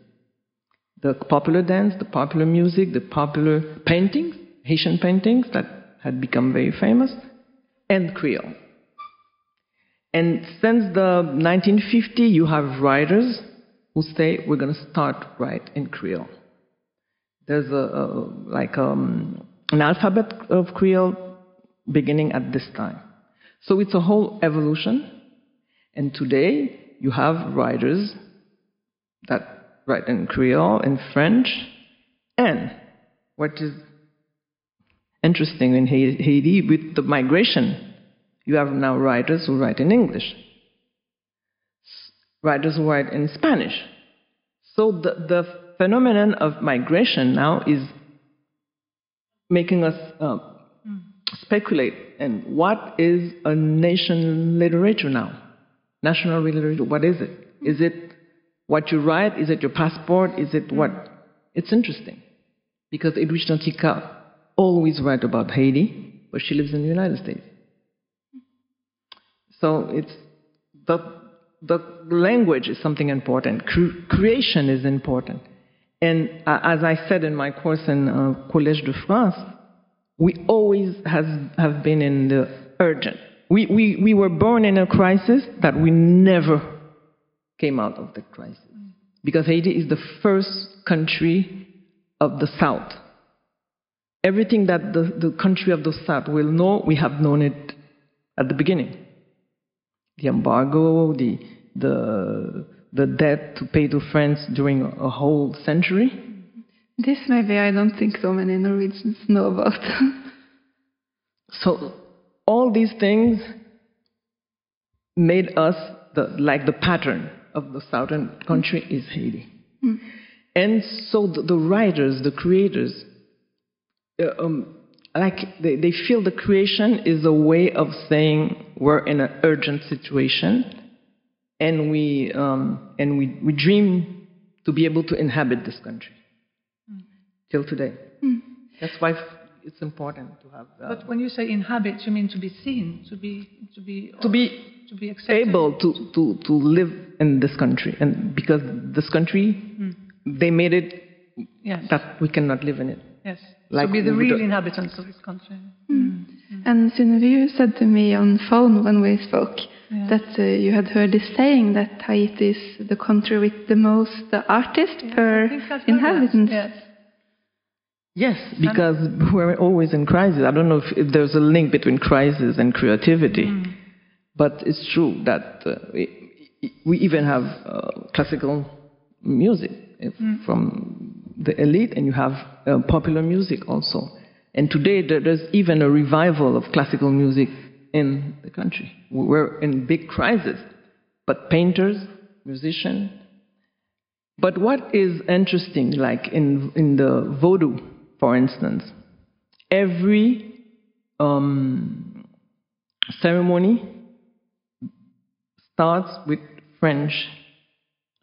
Speaker 2: The popular dance, the popular music, the popular paintings, Haitian paintings that had become very famous, and Creole. And since the 1950, you have writers who say we're going to start right in Creole. There's a, a like um, an alphabet of Creole beginning at this time. So it's a whole evolution. And today you have writers that write in Creole, in French, and what is interesting in Haiti with the migration, you have now writers who write in English, writers who write in Spanish. So the, the phenomenon of migration now is making us uh, speculate And what is a nation literature now? National literature, what is it? Is it what you write? Is it your passport? Is it what? It's interesting because Edwidge Danticat always write about Haiti, but she lives in the United States. So it's the, the language is something important. Cre- creation is important. And uh, as I said in my course in uh, Collège de France, we always has, have been in the urgent. We, we, we were born in a crisis that we never came out of the crisis. Because Haiti is the first country of the South. Everything that the, the country of the South will know, we have known it at the beginning. The embargo, the, the, the debt to pay to France during a whole century.
Speaker 3: This maybe I don't think so many Norwegians know about.
Speaker 2: so all these things made us the, like the pattern of the southern country is Haiti. Mm. And so the, the, writers, the creators, uh, um, like they, they feel the creation is a way of saying we're in an urgent situation and we, um, and we, we dream to be able to inhabit this country mm. till today. Mm. That's why it's important to have.
Speaker 4: Uh, but when you say inhabit, you mean to be seen, to be to be
Speaker 2: to be
Speaker 4: to be accepted.
Speaker 2: able to, to, to live in this country, and because this country, mm. they made it
Speaker 4: yes.
Speaker 2: that we cannot live in it.
Speaker 4: Yes, like to be the real inhabitants of this country.
Speaker 3: Mm. Mm. And Synnøve, said to me on phone when we spoke yeah. that uh, you had heard this saying that Haiti is the country with the most uh, artists yeah, per inhabitant.
Speaker 4: Yes.
Speaker 2: Yes, because we're always in crisis. I don't know if, if there's a link between crisis and creativity, mm. but it's true that uh, we, we, even have uh, classical music mm. from the elite, and you have uh, popular music also. And today there's even a revival of classical music in the country. We're in big crisis, but painters, musicians. But what is interesting, like in in the Vodou for instance, every um, ceremony starts with French,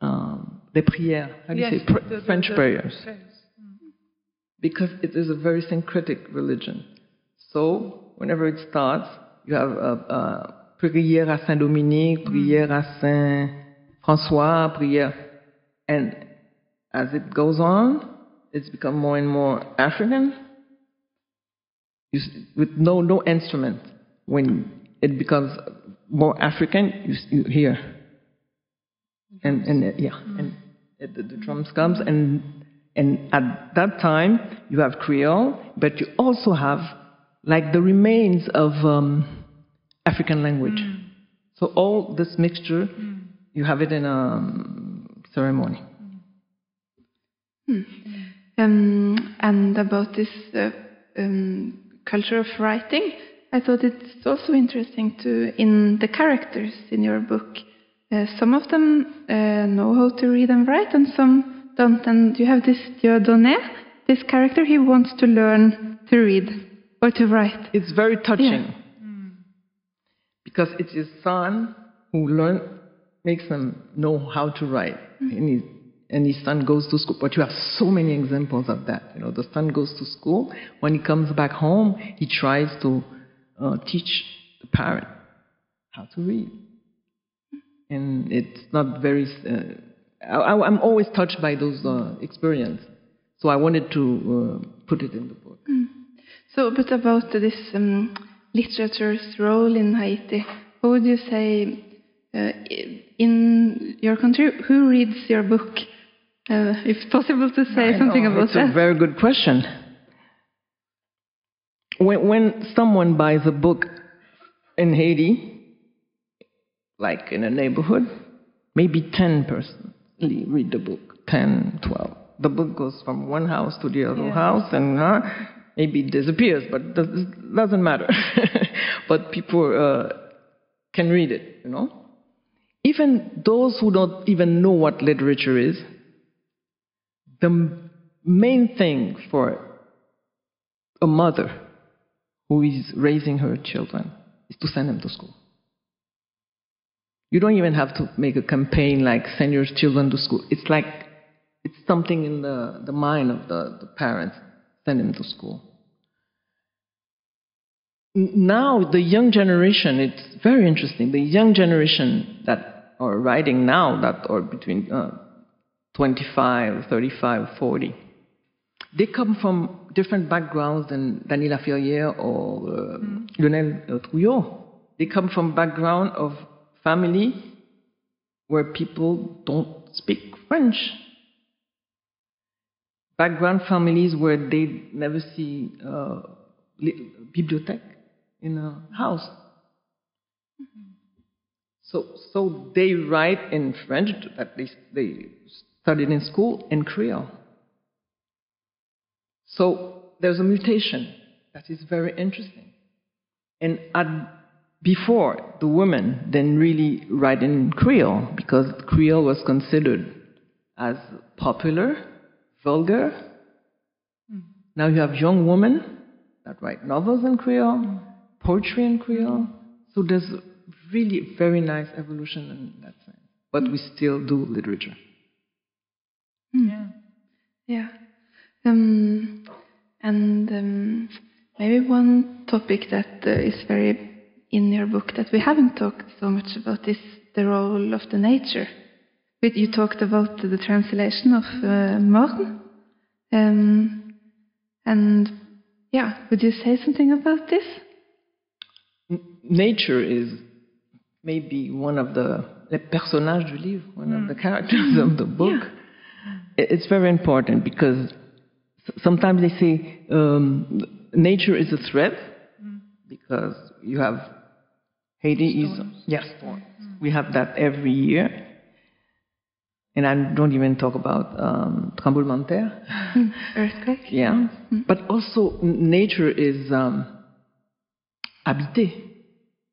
Speaker 2: um, the prières, how do
Speaker 4: yes,
Speaker 2: you say,
Speaker 4: Pr- the,
Speaker 2: French
Speaker 4: the, the,
Speaker 2: prayers.
Speaker 4: Mm-hmm.
Speaker 2: Because it is a very syncretic religion. So, whenever it starts, you have a, a prière à Saint Dominique, mm. prière à Saint François, prière. And as it goes on, it's become more and more African you, with no, no instrument. When it becomes more African, you, you hear. And, and uh, yeah, mm. and the, the drums comes, and, and at that time, you have Creole, but you also have like the remains of um, African language.
Speaker 4: Mm.
Speaker 2: So all this mixture, mm. you have it in a um, ceremony.
Speaker 3: Hmm. Um, and about this uh, um, culture of writing, I thought it's also interesting to, in the characters in your book, uh, some of them uh, know how to read and write, and some don't. And you have this Dieudonné, this character, he wants to learn to read or to write.
Speaker 2: It's very touching. Yeah. Because it's his son who learns, makes him know how to write. Mm. And and his son goes to school. But you have so many examples of that. You know, the son goes to school. When he comes back home, he tries to uh, teach the parent how to read, and it's not very. Uh, I, am always touched by those uh, experiences, so I wanted to uh, put it in the book.
Speaker 3: Mm. So, but about this um, literature's role in Haiti, who would you say uh, in your country, who reads your book? Uh, if possible to say something
Speaker 2: Oh,
Speaker 3: about
Speaker 2: it's
Speaker 3: that.
Speaker 2: a very good question. When, when someone buys a book in Haiti, like in a neighborhood, maybe 10 person read the book, 10, 12. The book goes from one house to the other house and uh, maybe it disappears, but it does- it doesn't matter. but people uh, can read it, you know? Even those who don't even know what literature is, the main thing for a mother who is raising her children is to send them to school. You don't even have to make a campaign like send your children to school. It's like it's something in the, the mind of the, the parents, send them to school. Now, the young generation, it's very interesting. The young generation that are writing now, that are between uh, 25, 35, 40, they come from different backgrounds than Dany Laferrière or uh, Lionel uh, Trouillot. They come from background of family where people don't speak French. Background families where they never see uh, li- bibliothèque in a house. Mm-hmm. So, so they write in French that they, they studied in school in Creole. So there's a mutation that is very interesting. And at, before, the women didn't really write in Creole because Creole was considered as popular, vulgar. Mm. Now you have young women that write novels in Creole, mm. Poetry in Creole. So there's really a very nice evolution in that sense. But we still do literature.
Speaker 3: Yeah. Um, and um, maybe one topic that uh, is very in your book that we haven't talked so much about is the role of the nature. But you talked about the translation of uh, Morne. Um, and yeah, would you say something about this?
Speaker 2: Nature is maybe one of the les personnages du livre, one of the characters of the book. I- It's very important because sometimes they say um, nature is a threat because you have Haiti is yes, we have that every year. And I don't even talk about um, tremblement de terre.
Speaker 3: Earthquake?
Speaker 2: Yeah. But also, nature is um, habité.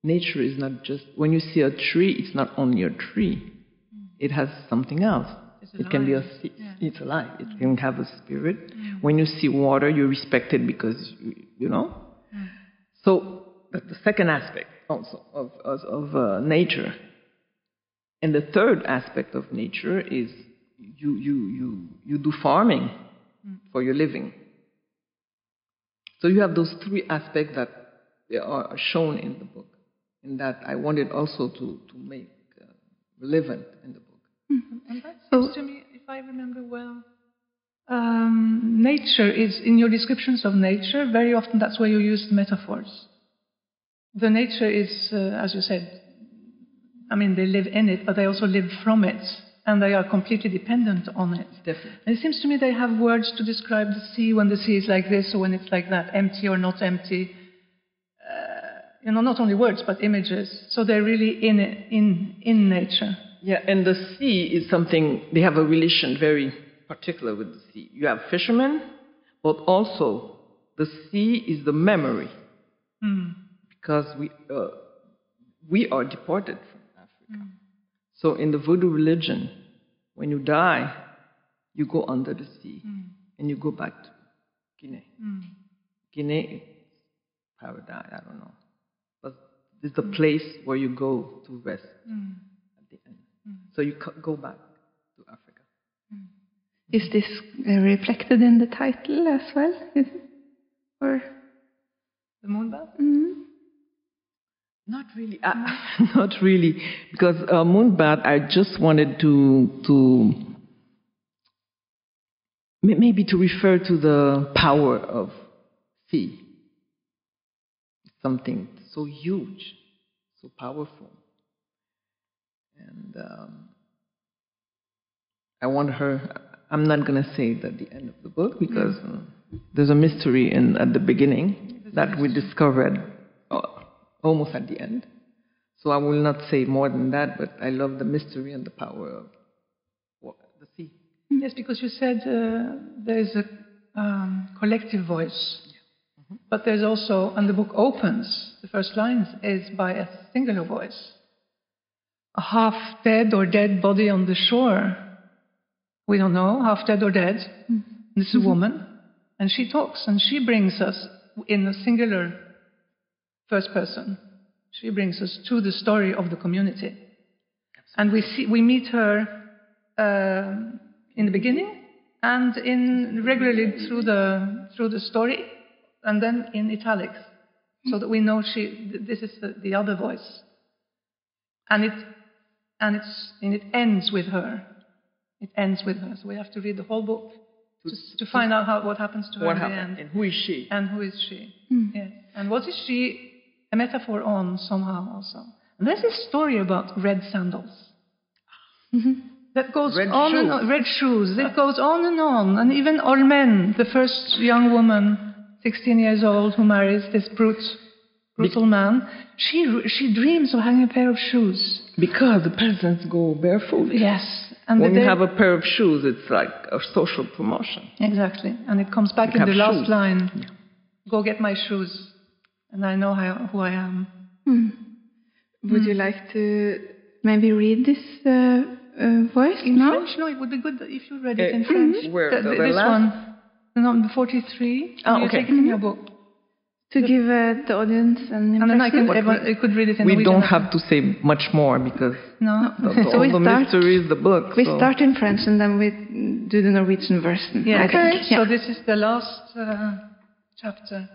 Speaker 2: Nature is not just, when you see a tree, it's not only a tree, mm. it has something else. it can be a, se- it's alive. It mm. can have a spirit. Mm. When you see water, you respect it because, you, you know. So, that's the second aspect also of, of, of uh, nature. And the third aspect of nature is you, you, you, you do farming for your living. So you have those three aspects that are shown in the book, and that I wanted also to, to make uh, relevant in the book.
Speaker 4: And that seems to me, if I remember well, um, nature is, in your descriptions of nature, very often that's where you use metaphors. The nature is, uh, as you said, I mean, they live in it, but they also live from it, and they are completely dependent on it.
Speaker 2: Definitely.
Speaker 4: And it seems to me they have words to describe the sea when the sea is like this or when it's like that, empty or not empty. You know, not only words, but images. So they're really in, it, in, in nature.
Speaker 2: Yeah, and the sea is something, they have a relation very particular with the sea. You have fishermen, but also the sea is the memory. Hmm. Because we, uh, we are deported from Africa. Hmm. So in the voodoo religion, when you die, you go under the sea hmm. and you go back to Guinea. Guinea paradise, I don't know. But it's the place where you go to rest at the end. So you go back to Africa.
Speaker 3: Is this uh, reflected in the title as well? Is it? Or
Speaker 4: The moon bath?
Speaker 2: Not really. Uh, not really, because uh, Moonbath, I just wanted to to maybe to refer to the power of sea. Something so huge, so powerful. um, I want her. I'm not going to say it at the end of the book because uh, there's a mystery in at the beginning that we discovered uh, almost at the end. So I will not say more than that, but I love the mystery and the power of wa- the sea.
Speaker 4: Yes, because you said uh, there is a um, collective voice, Mm-hmm. but there's also, and the book opens, the first lines is by a singular voice. A half dead or dead body on the shore. We don't know, half dead or dead. Mm-hmm. This is a mm-hmm. woman, and she talks, and she brings us in a singular first person. She brings us to the story of the community. And we, see, we meet her um in the beginning and in regularly through the, through the story and then in italics hmm. so that we know she, this is the, the other voice. And it, and, it's, and it ends with her. It ends with her. So we have to read the whole book to, to find out how, what happens to her
Speaker 2: What
Speaker 4: in the end.
Speaker 2: and who is she?
Speaker 4: And who is she? Hmm. Yes. And what is she a metaphor on somehow also? And there's this story about red sandals. Mm-hmm. That goes
Speaker 2: Red
Speaker 4: on and on, red shoes. It goes on and on. And even Olmen, the first young woman, 16 years old, who marries this brute, brutal man, she, she dreams of having a pair of shoes.
Speaker 2: Because the peasants go barefoot.
Speaker 4: Yes. And
Speaker 2: When
Speaker 4: the
Speaker 2: you have a pair of shoes, it's like a social promotion.
Speaker 4: Exactly. And it comes back
Speaker 2: You
Speaker 4: in the last
Speaker 2: shoes.
Speaker 4: line Go get my shoes, and I know how, who I am.
Speaker 3: Would you like to maybe read this uh, uh, voice
Speaker 4: In
Speaker 3: now?
Speaker 4: French? No, it would be good if you read it
Speaker 2: Uh,
Speaker 4: in French.
Speaker 2: where?
Speaker 4: The-
Speaker 2: The-
Speaker 4: the-
Speaker 2: the
Speaker 4: this
Speaker 2: last-
Speaker 4: one, number 43.
Speaker 2: Ah,
Speaker 4: you
Speaker 2: okay.
Speaker 4: take it in your book.
Speaker 3: To give uh, the audience an
Speaker 4: And then I could,
Speaker 3: impression?
Speaker 4: ever, I could read it in
Speaker 2: We
Speaker 4: Norwegian.
Speaker 2: don't have to say much more because
Speaker 4: No.
Speaker 2: the, the,
Speaker 3: So we
Speaker 2: all the
Speaker 3: start-
Speaker 2: mystery is the book.
Speaker 3: We
Speaker 2: so-
Speaker 3: start in French and then we do the Norwegian version.
Speaker 4: Yeah,
Speaker 3: I think.
Speaker 4: So
Speaker 3: Yeah.
Speaker 4: this is the last uh, chapter.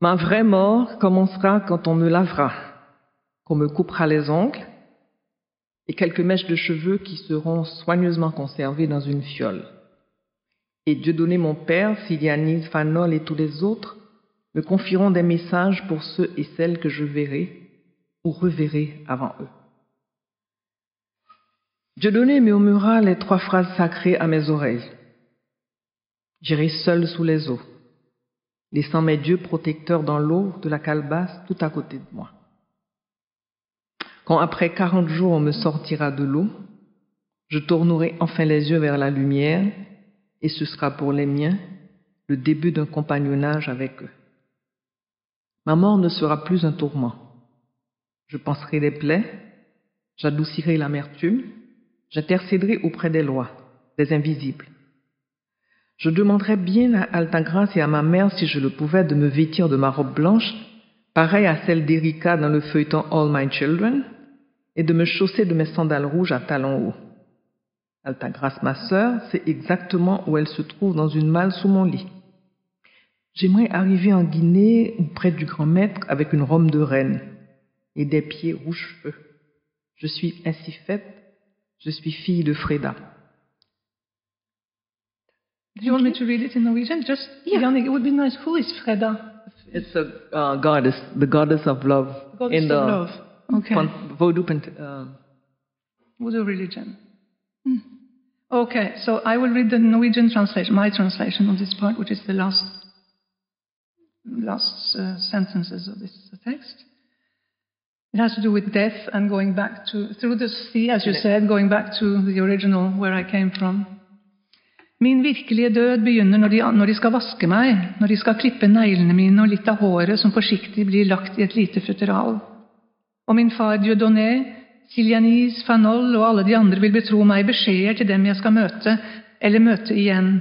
Speaker 2: Ma vraie mort commencera quand on me lavera, qu'on me coupera les ongles et quelques mèches de cheveux qui seront soigneusement conservées dans une fiole. Et Dieu donné mon Père, Silianis, Fanol et tous les autres me confieront des messages pour ceux et celles que je verrai ou reverrai avant eux. Dieu donné murmura les trois phrases sacrées à mes oreilles. J'irai seul sous les eaux laissant mes dieux protecteurs dans l'eau de la calebasse tout à côté de moi. Quand après quarante jours on me sortira de l'eau, je tournerai enfin les yeux vers la lumière, et ce sera pour les miens le début d'un compagnonnage avec eux. Ma mort ne sera plus un tourment. Je panserai les plaies, j'adoucirai l'amertume, j'intercéderai auprès des lois, des invisibles. Je demanderais bien à Altagrace et à ma mère, si je le pouvais, de me vêtir de ma robe blanche, pareille à celle d'Erika dans le feuilleton All My Children, et de me chausser de mes sandales rouges à talons hauts. Altagrace, ma sœur, sait exactement où elle se trouve dans une malle sous mon lit. J'aimerais arriver en Guinée ou près du grand maître avec une robe de reine et des pieds rouges feu. Je suis ainsi faite, je suis fille de Freda.
Speaker 4: Do you want me to read it in Norwegian? Just,
Speaker 3: Yeah.
Speaker 4: It would be nice. Who is Freda?
Speaker 2: It's a uh, goddess, the goddess of love
Speaker 4: Goddess
Speaker 2: in the
Speaker 4: of love. Okay.
Speaker 2: uh,
Speaker 4: Voodoo religion. Hmm. Okay, so I will read the Norwegian translation, my translation of this part, which is the last last uh, sentences of this text. It has to do with death and going back to through the sea, as you said, going back to the original where I came from. Min virkelige død begynner når de, når de skal vaske meg, når de skal klippe neglene mine og litt av håret som forsiktig blir lagt i et lite futteral. Og min far Dieudonné, Silianis, Fanol og alle de andre vil betro meg beskjeder til dem jeg skal møte, eller møte igjen.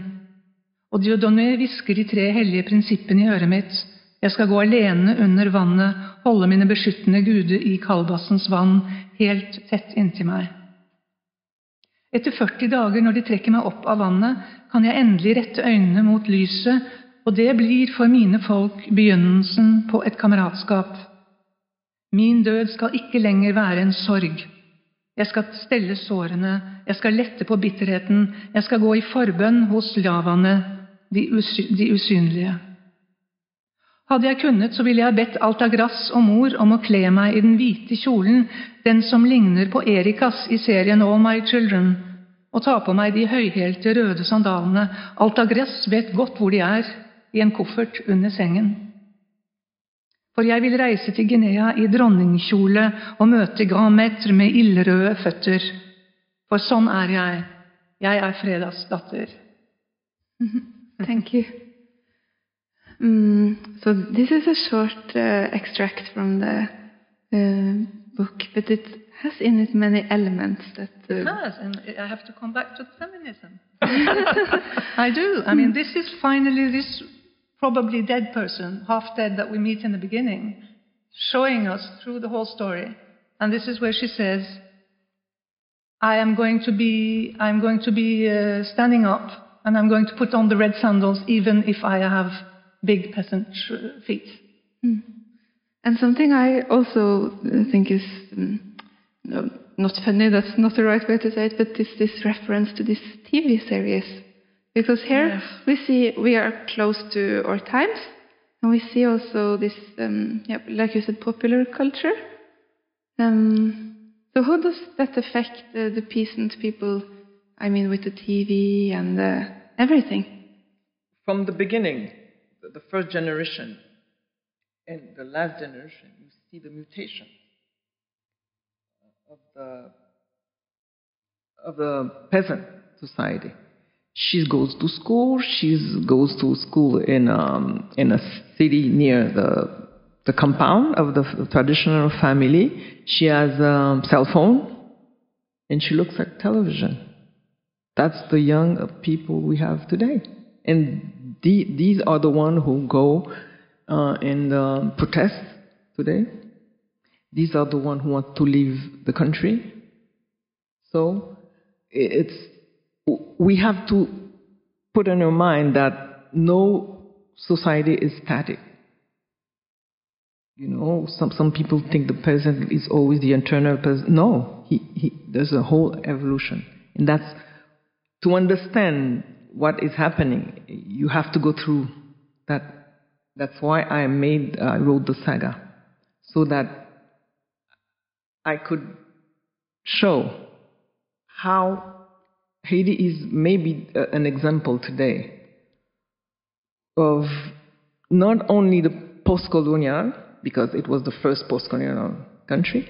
Speaker 4: Og Diodonne hvisker de tre hellige prinsippene i øret mitt. Jeg skal gå alene under vannet, holde mine beskyttende guder i kalbassens vann, helt tett inntil meg. Etter 40 dager, når de trekker meg opp av vannet, kan jeg endelig rette øynene mot lyset, og det blir for mine folk begynnelsen på et kameratskap. Min død skal ikke lenger være en sorg. Jeg skal stelle sårene, jeg skal lette på bitterheten, jeg skal gå i forbønn hos lavaene, de, de usynlige. Hadde jeg kunnet, så ville jeg bedt Altagrass og mor om å kle meg i den hvite kjolen, den som ligner på Erikas i serien All My Children, og ta på meg de høyhælte røde sandalene. Altagrass vet godt hvor de er, i en koffert under sengen. For jeg vil reise til Guinea i dronningkjole og møte Gametre med ildrøde føtter. For sånn er jeg. Jeg er fredagsdatter.
Speaker 3: Thank you. Mm, so this is a short uh, extract from the uh, book, but it has in it many elements that. Uh,
Speaker 4: Yes, and I have to come back to feminism. I do. I mean, this is finally this probably dead person, half dead, that we meet in the beginning, showing us through the whole story. And this is where she says, "I am going to be, I'm going to be uh, standing up, and I'm going to put on the red sandals, even if I have big peasant feet."
Speaker 3: And something I also uh, think is um, no, not funny, that's not the right way to say it, but is this reference to this TV series. Because here
Speaker 4: Yes.
Speaker 3: we see we are close to our times, and we see also this, um, yeah, like you said, popular culture. Um, so how does that affect uh, the peasant people, I mean, with the TV and uh, everything?
Speaker 2: From the beginning, the, the first generation and the last generation, you see the mutation of the of the peasant society. She goes to school. She goes to school in um, in a city near the the compound of the traditional family. She has a cell phone, and she looks at television. That's the young uh, people we have today, and the, these are the ones who go uh, and um, protest today. These are the ones who want to leave the country. So it's we have to put in our mind that no society is static. You know, some some people think the peasant is always the internal peasant. No, he, he, there's a whole evolution, and that's to understand what is happening. You have to go through that. That's why I made I wrote the saga, so that I could show how Haiti is maybe uh, an example today of not only the post-colonial, because it was the first post-colonial country,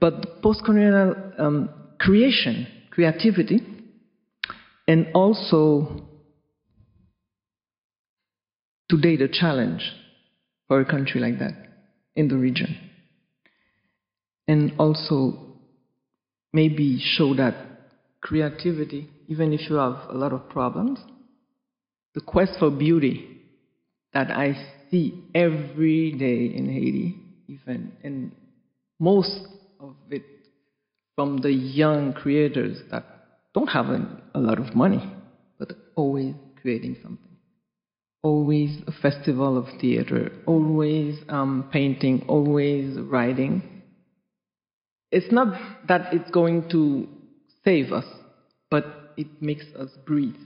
Speaker 2: but the post-colonial um, creation, creativity, and also today the challenge for a country like that in the region. And also maybe show that creativity, even if you have a lot of problems, the quest for beauty that I see every day in Haiti, even, and most of it from the young creators that don't have a, a lot of money, but always creating something. Always a festival of theater, always um, painting, always writing. It's not that it's going to save us, but it makes us breathe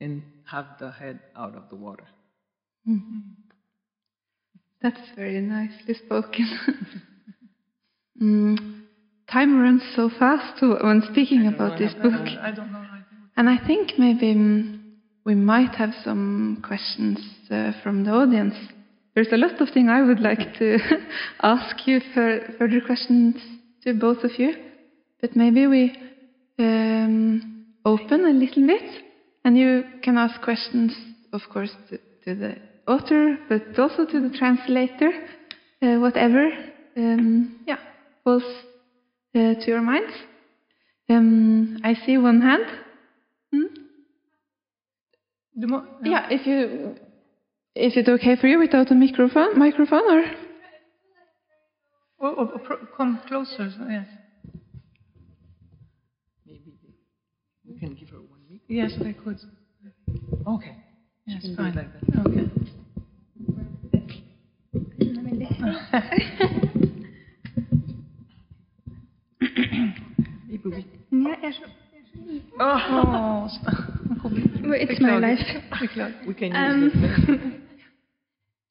Speaker 2: and have the head out of the water.
Speaker 3: That's very nicely spoken. mm, time runs so fast when speaking about this book.
Speaker 4: I don't know. I
Speaker 3: And I think maybe mm, we might have some questions uh, from the audience. There's a lot of things I would like to ask you for further questions to both of you, but maybe we um, open a little bit, and you can ask questions, of course, to, to the author, but also to the translator, uh, whatever, um, yeah, falls uh, to your minds. Um, I see one hand. Hmm?
Speaker 4: Må,
Speaker 3: Yeah, if you, is it okay for you without a microphone? Microphone or?
Speaker 4: Oh, oh, oh, come closer. so- Yes.
Speaker 2: Maybe we can give her one week.
Speaker 4: Yes, I could.
Speaker 2: Okay.
Speaker 4: Yes,
Speaker 2: can do it
Speaker 4: fine.
Speaker 2: like that.
Speaker 4: Okay.
Speaker 2: Maybe we.
Speaker 5: Jeg så
Speaker 4: Åh,
Speaker 5: It's my life.
Speaker 2: We can
Speaker 5: Um,
Speaker 2: use this.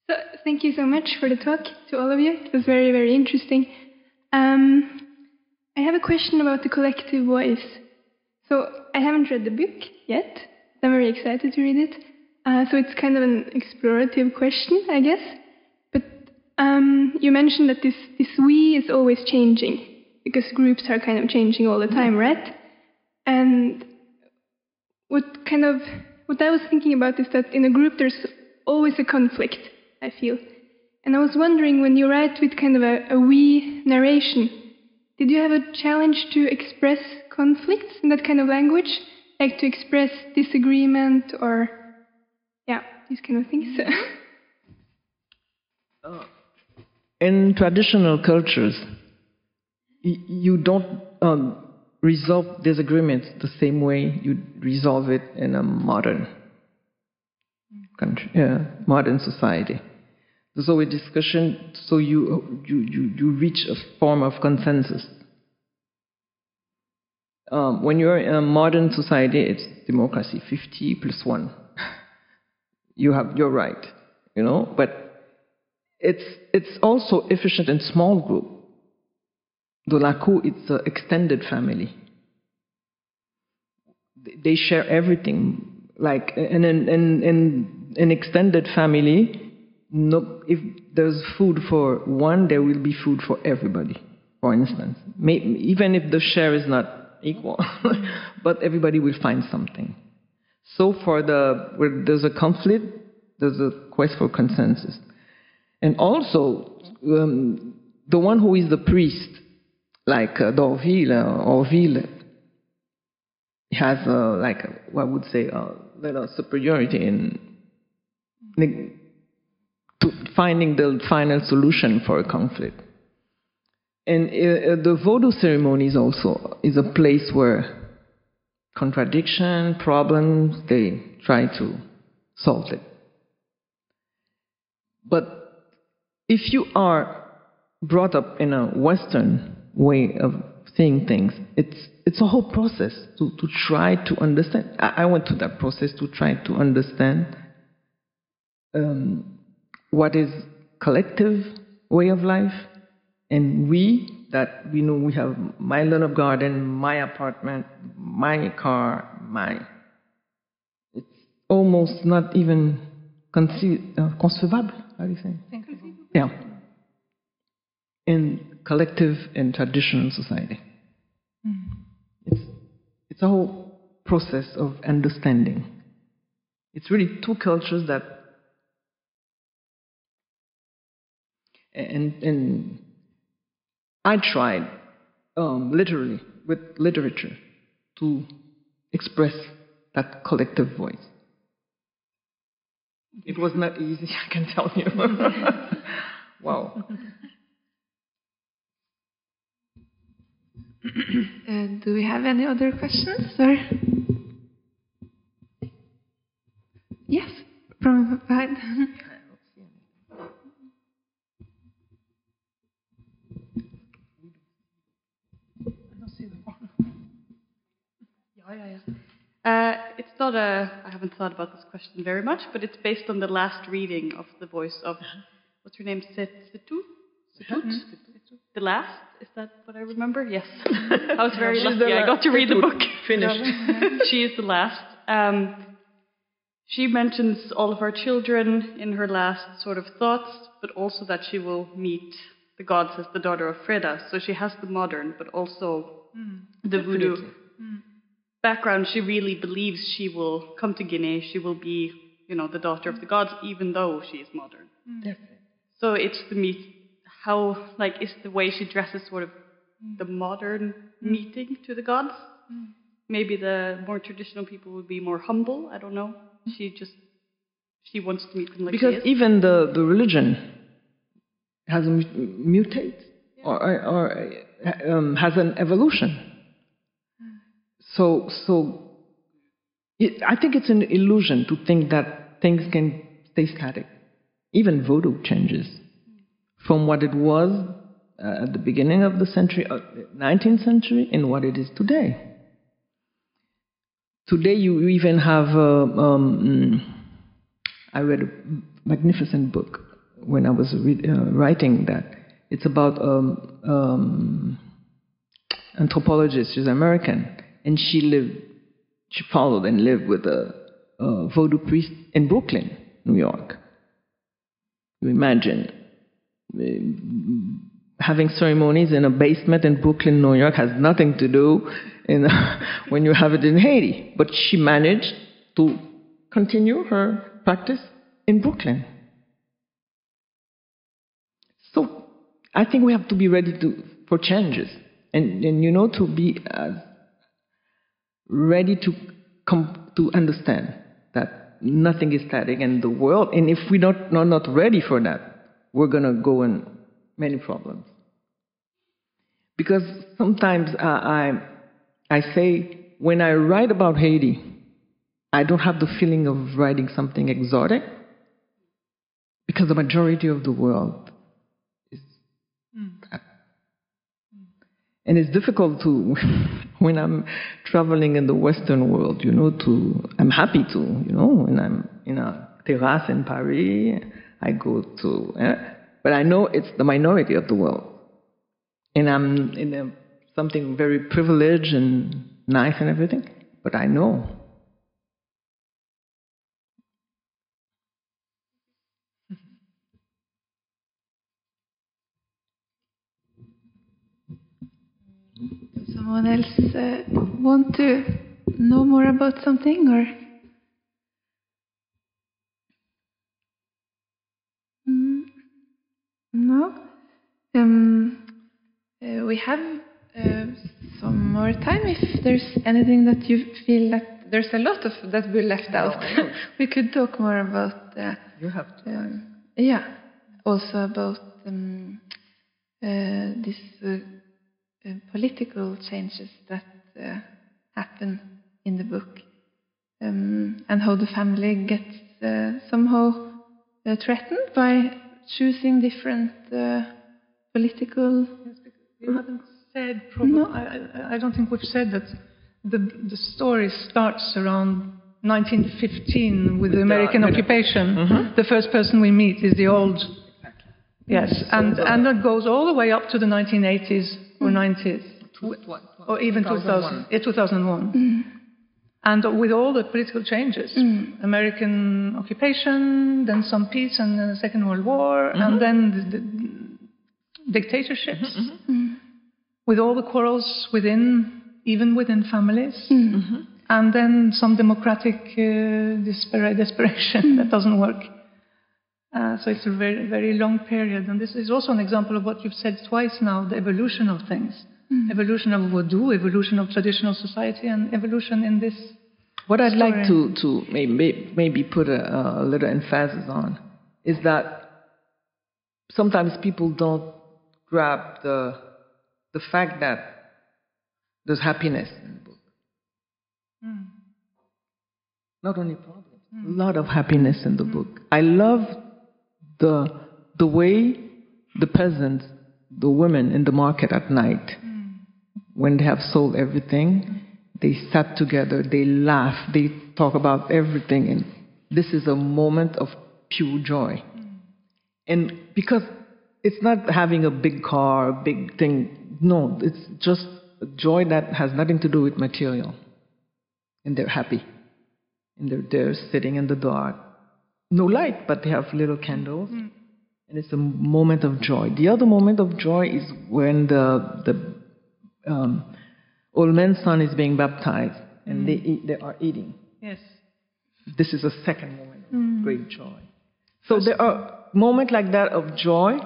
Speaker 5: So thank Thank you so much for the talk to all of you. It was very, very interesting. Um, I have a question about the collective voice. So I haven't read the book yet. I'm very excited to read it. Uh, so it's kind of an explorative question, I guess. But um, you mentioned that this, this we is always changing because groups are kind of changing all the time, right? And what kind of what I was thinking about is that in a group there's always a conflict, I feel. And I was wondering when you write with kind of a, a we narration, did you have a challenge to express conflicts in that kind of language? Like to express disagreement or, yeah, these kind of things?
Speaker 2: In traditional cultures, you don't um, resolve disagreements the same way you resolve it in a modern country, yeah, modern society. There's always discussion, so you, you, you, you reach a form of consensus. Um, when you're in a modern society, it's democracy, 50 plus 1. you have, you're right, you know, but it's, it's also efficient in small group. The Lakou, it's an extended family. They share everything. Like in an in, in, in extended family, no, if there's food for one, there will be food for everybody. For instance, even if the share is not equal, but everybody will find something. So for the where there's a conflict, there's a quest for consensus, and also um, the one who is the priest, like uh, Dorville or Ville, has uh, like what I would say a little superiority in finding the final solution for a conflict. And uh, the Vodou ceremonies also is a place where contradiction, problems, they try to solve it. But if you are brought up in a Western way of seeing things, it's, it's a whole process to, to try to understand. I, I went through that process to try to understand um, what is collective way of life and we that we know we have my lawn of garden my apartment my car my it's almost not even conce- uh, concevable how do you say? Yeah. In collective and traditional society. It's, it's a whole process of understanding. It's really two cultures that and, and I tried um, literally with literature to express that collective voice. It was not easy, I can tell you. wow.
Speaker 3: Uh, do we have any other questions? Or? Yes, from behind.
Speaker 6: Yeah, yeah, yeah. Uh, it's not a. I haven't thought about this question very much, but it's based on the last reading of the voice of what's her name? Set Setu? Setut? The last? Is that what I remember? Yes. I was very lucky. I got to read the book.
Speaker 2: Finished.
Speaker 6: she is the last. Um, she mentions all of her children in her last sort of thoughts, but also that she will meet the gods as the daughter of Freda. So she has the modern, but also the voodoo background. She really believes she will come to Guinea. She will be, you know, the daughter of the gods, even though she is modern. So it's the meet. How like is the way she dresses sort of the modern meeting to the gods? Maybe the more traditional people would be more humble. I don't know. She just she wants to meet them like
Speaker 2: Because
Speaker 6: she is.
Speaker 2: even the, the religion has a mu- mutate or, or uh, um, has an evolution. So, so it, I think it's an illusion to think that things can stay static. Even voodoo changes from what it was uh, at the beginning of the century, uh, 19th century, and what it is today. Today, you even have. Uh, um, I read a magnificent book when I was uh, writing that. It's about um, um, anthropologist. She's American, and she lived, she followed and lived with a, a voodoo priest in Brooklyn, New York. You imagine uh, having ceremonies in a basement in Brooklyn, New York, has nothing to do in, when you have it in Haiti. But she managed to continue her practice in Brooklyn. So I think we have to be ready to, for changes and, and you know to be uh, ready to come to understand that nothing is static and the world. And if we're not, not, not ready for that we're going to go in many problems. Because sometimes uh, I, I say when I write about Haiti I don't have the feeling of writing something exotic because the majority of the world is that. And it's difficult to, when I'm traveling in the Western world, you know, to, I'm happy to, you know, when I'm in a terrace in Paris, I go to, eh? but I know it's the minority of the world. And I'm in a, something very privileged and nice and everything, but I know
Speaker 3: Does someone else uh, want to know more about something or? Mm, no. Um, uh, we have uh, some more time. If there's anything that you feel that there's a lot of that we left out, we could talk more about. Uh,
Speaker 2: you have to.
Speaker 3: um, yeah, also about um, uh, this uh, political changes that uh, happen in the book, um, and how the family gets uh, somehow uh, threatened by choosing different uh, political.
Speaker 4: We haven't said, probably,
Speaker 3: No.
Speaker 4: I, I- I don't think we've said that the, the story starts around 1915 with the American
Speaker 2: with-
Speaker 4: occupation. The first person we meet is the old. Yes, and, and that goes all the way up to the 1980s or hmm. 90s, or even 2000, yeah, 2001. Hmm. And with all the political changes, hmm. American occupation, then some peace and then the Second World War, and then the, the dictatorships, with all the quarrels within, even within families, and then some democratic uh, desper- desperation that doesn't work. Uh, so it's a very, very long period. And this is also an example of what you've said twice now the evolution of things. Mm. Evolution of Vodou, evolution of traditional society, and evolution in this.
Speaker 2: What I'd like to, to maybe, maybe put a, a little emphasis on is that sometimes people don't grab the, the fact that there's happiness in the book. Mm. Not only problems, mm. a lot of happiness in the book. I love the, the way the peasants, the women in the market at night, mm. when they have sold everything, they sat together, they laugh, they talk about everything, and this is a moment of pure joy. Mm. And because it's not having a big car, a big thing, no, it's just a joy that has nothing to do with material. And they're happy. And they're there sitting in the dark. No light, but they have little candles. Mm. And it's a moment of joy. The other moment of joy is when the, the um, old man's son is being baptized and they, mm. eat, they are eating.
Speaker 4: Yes.
Speaker 2: This is a second moment of mm. great joy. So there are moments like that of joy,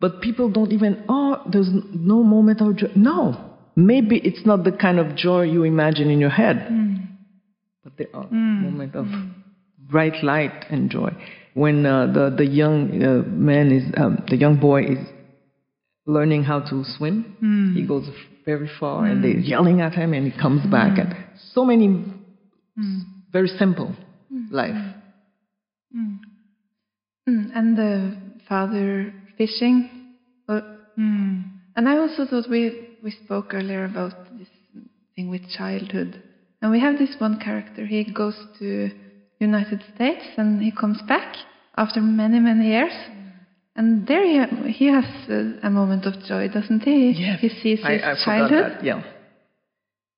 Speaker 2: but people don't even, oh, there's no moment of joy. No. Maybe it's not the kind of joy you imagine in your head, but there are moments of bright light and joy. When uh, the, the young uh, man is, um, the young boy is learning how to swim, he goes very far and they're yelling at him and he comes back. And so many, very simple life.
Speaker 3: Mm, and the father fishing. Uh, And I also thought we, we spoke earlier about this thing with childhood. And we have this one character. He goes to United States and he comes back after many, many years. And there he, he has a, a moment of joy, doesn't he?
Speaker 2: Yes.
Speaker 3: He sees his
Speaker 2: I, I
Speaker 3: childhood.
Speaker 2: that, yeah.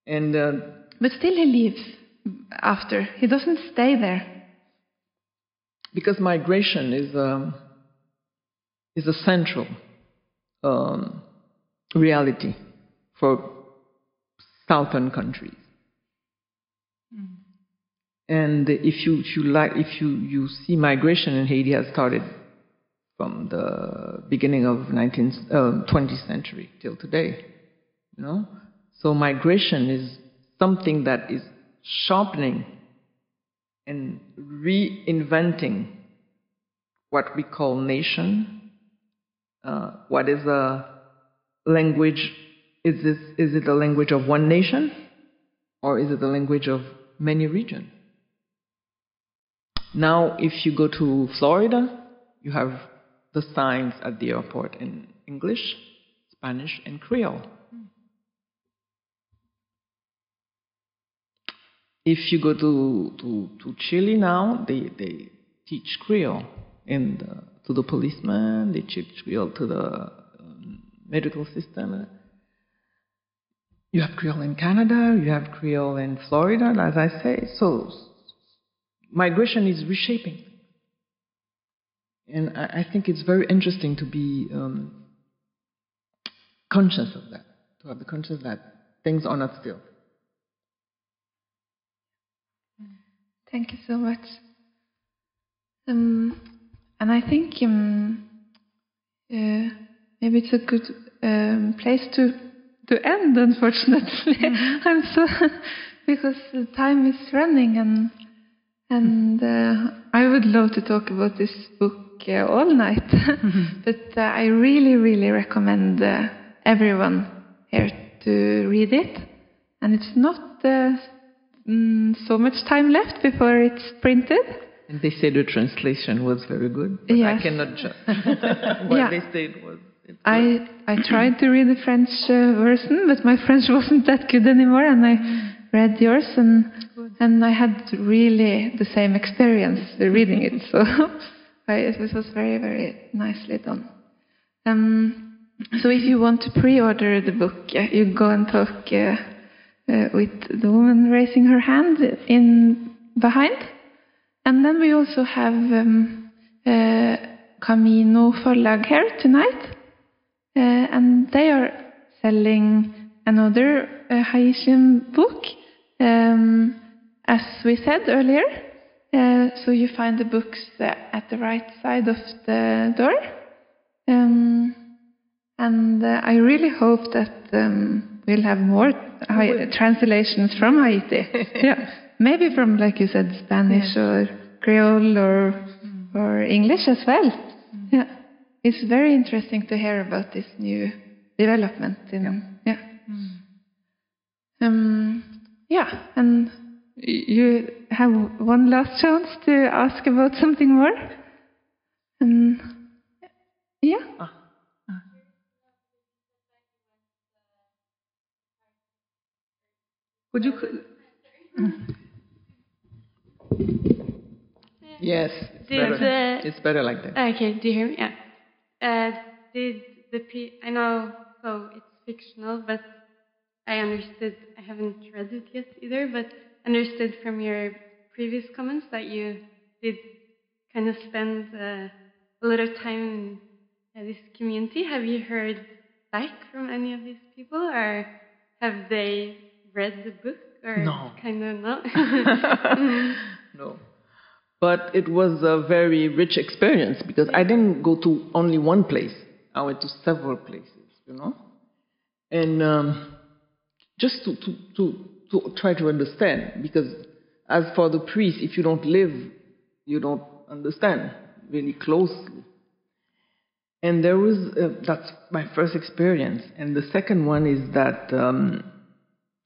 Speaker 2: And uh,
Speaker 3: But still he leaves after. He doesn't stay there.
Speaker 2: because migration is um, is a central um, reality for southern countries. And if you if you like if you, you see migration in Haiti has started from the beginning of 19th, uh, 20th century till today, you know. So migration is something that is sharpening and reinventing what we call nation. Uh, what is a language? Is this is it a language of one nation, or is it a language of many regions? Now, if you go to Florida, you have the signs at the airport in English, Spanish, and Creole. If you go to, to, to Chile now, they, they teach Creole in the, to the policemen, they teach Creole to the um, medical system. You have Creole in Canada, you have Creole in Florida, as I say. So migration is reshaping. And I, I think it's very interesting to be um, conscious of that, to have the conscious that things are not still.
Speaker 3: Thank you so much. Um, and I think um, uh, maybe it's a good um, place to to end. Unfortunately, I'm so because the time is running, and and uh, I would love to talk about this book uh, all night. but uh, I really, really recommend uh, everyone here to read it, and it's not. Uh, mm, so much time left before it's printed.
Speaker 2: And they say the translation was very good, but
Speaker 3: Yes.
Speaker 2: I cannot judge. what
Speaker 3: Yeah.
Speaker 2: they said was.
Speaker 3: I I tried to read the French uh, version, but my French wasn't that good anymore, and I read yours, and and I had really the same experience reading it. So was was very very nicely done. Um, so if you want to pre-order the book, uh, you go and talk uh, uh, with the woman raising her hand in behind, and then we also have um, uh, Camino Forlag here tonight. Uh, and they are selling another uh, Haitian book, um, as we said earlier. Uh, so you find the books at the right side of the door. Um, and uh, I really hope that um, we'll have more Hai- translations from Haiti. yeah, maybe from, like you said, Spanish or Creole or or English as well. Yeah. It's very interesting to hear about this new development in yeah. Um, yeah, and you have one last chance to ask about something more. Um, yeah.
Speaker 4: Would you?
Speaker 2: Yes, it's
Speaker 7: Did
Speaker 2: better.
Speaker 7: the-
Speaker 2: it's better like that.
Speaker 7: Okay, do you hear me? Yeah. Uh, did the pe- I know, so it's fictional, but I understood. I haven't read it yet either, but understood from your previous comments that you did kind of spend uh, a lot of time in uh, this community. Have you heard back from any of these people, or have they read the book, or
Speaker 2: No.
Speaker 7: kind of not? Mm.
Speaker 2: no. But it was a very rich experience because I didn't go to only one place. I went to several places, you know? And um, just to, to, to, to try to understand, because as for the priest, if you don't live, you don't understand really closely. And there was, uh, that's my first experience. And the second one is that um,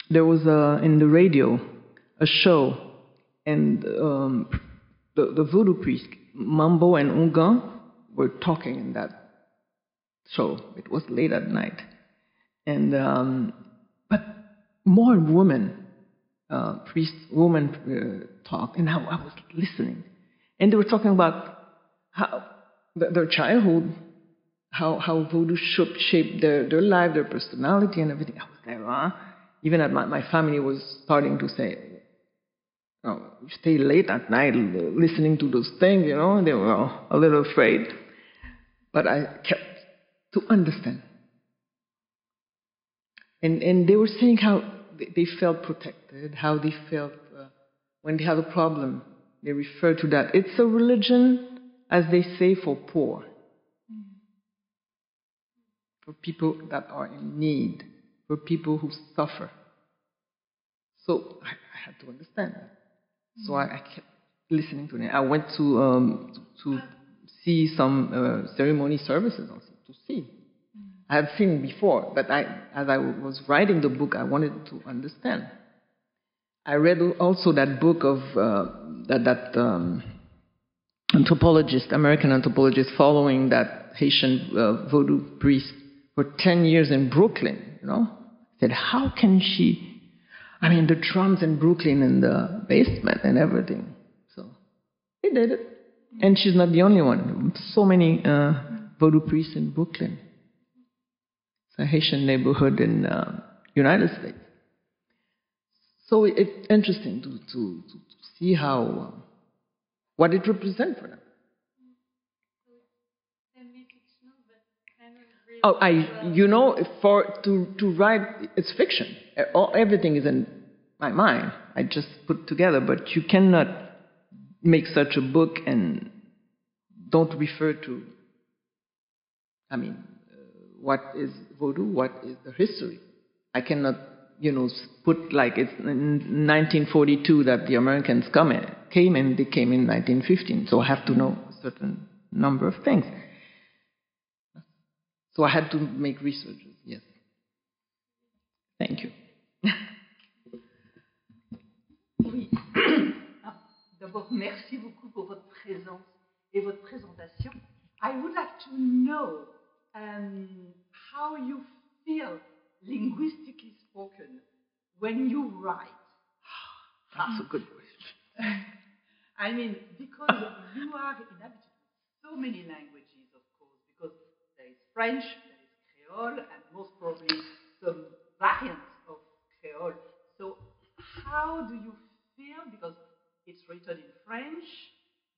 Speaker 2: there was a, in the radio a show, and um, the, the voodoo priest, Mambo and Houngan, were talking in that show. It was late at night. And, um, but more women, uh, priest, women uh, talk, and I, I was listening. And they were talking about how the, their childhood, how, how voodoo sh- shaped their, their life, their personality, and everything. I was there? Even at my, my family was starting to say, oh, stay late at night listening to those things, you know, they were a little afraid. But I kept to understand. And, and they were saying how they felt protected, how they felt uh, when they have a problem. They refer to that. It's a religion, as they say, for poor, for people that are in need, for people who suffer. So I, I had to understand that. So I, I, kept listening to them. I went to um, to, to, see some uh, ceremony services also, to see. I had seen before, but I, as I was writing the book, I wanted to understand. I read also that book of uh, that, that um, anthropologist, American anthropologist, following that Haitian uh, voodoo priest for 10 years in Brooklyn. You know, said, how can she? I mean, the drums in Brooklyn in the basement and everything. So he did it, and she's not the only one. So many uh, voodoo priests in Brooklyn. A Haitian neighborhood in uh, United States. So it's interesting to, to, to see how um, what it represents for them. Oh, I, you know, for to to write, it's fiction. All, everything is in my mind. I just put together, but you cannot make such a book and don't refer to. I mean, what is voodoo? What is the history? I cannot, you know, put like it's in 1942 that the Americans come in, came and they came in 1915. So I have to know a certain number of things. So I had to make researches, yes. Thank you.
Speaker 8: Oui. D'abord, merci beaucoup pour votre présence et votre présentation. I would like to know um, how you feel linguistically spoken when you write.
Speaker 2: That's a good question.
Speaker 8: I mean, because you are inhabited so many languages, of course, because there is French, there is Creole, and most probably some variants of Creole. So, how do you feel? Because it's written in French,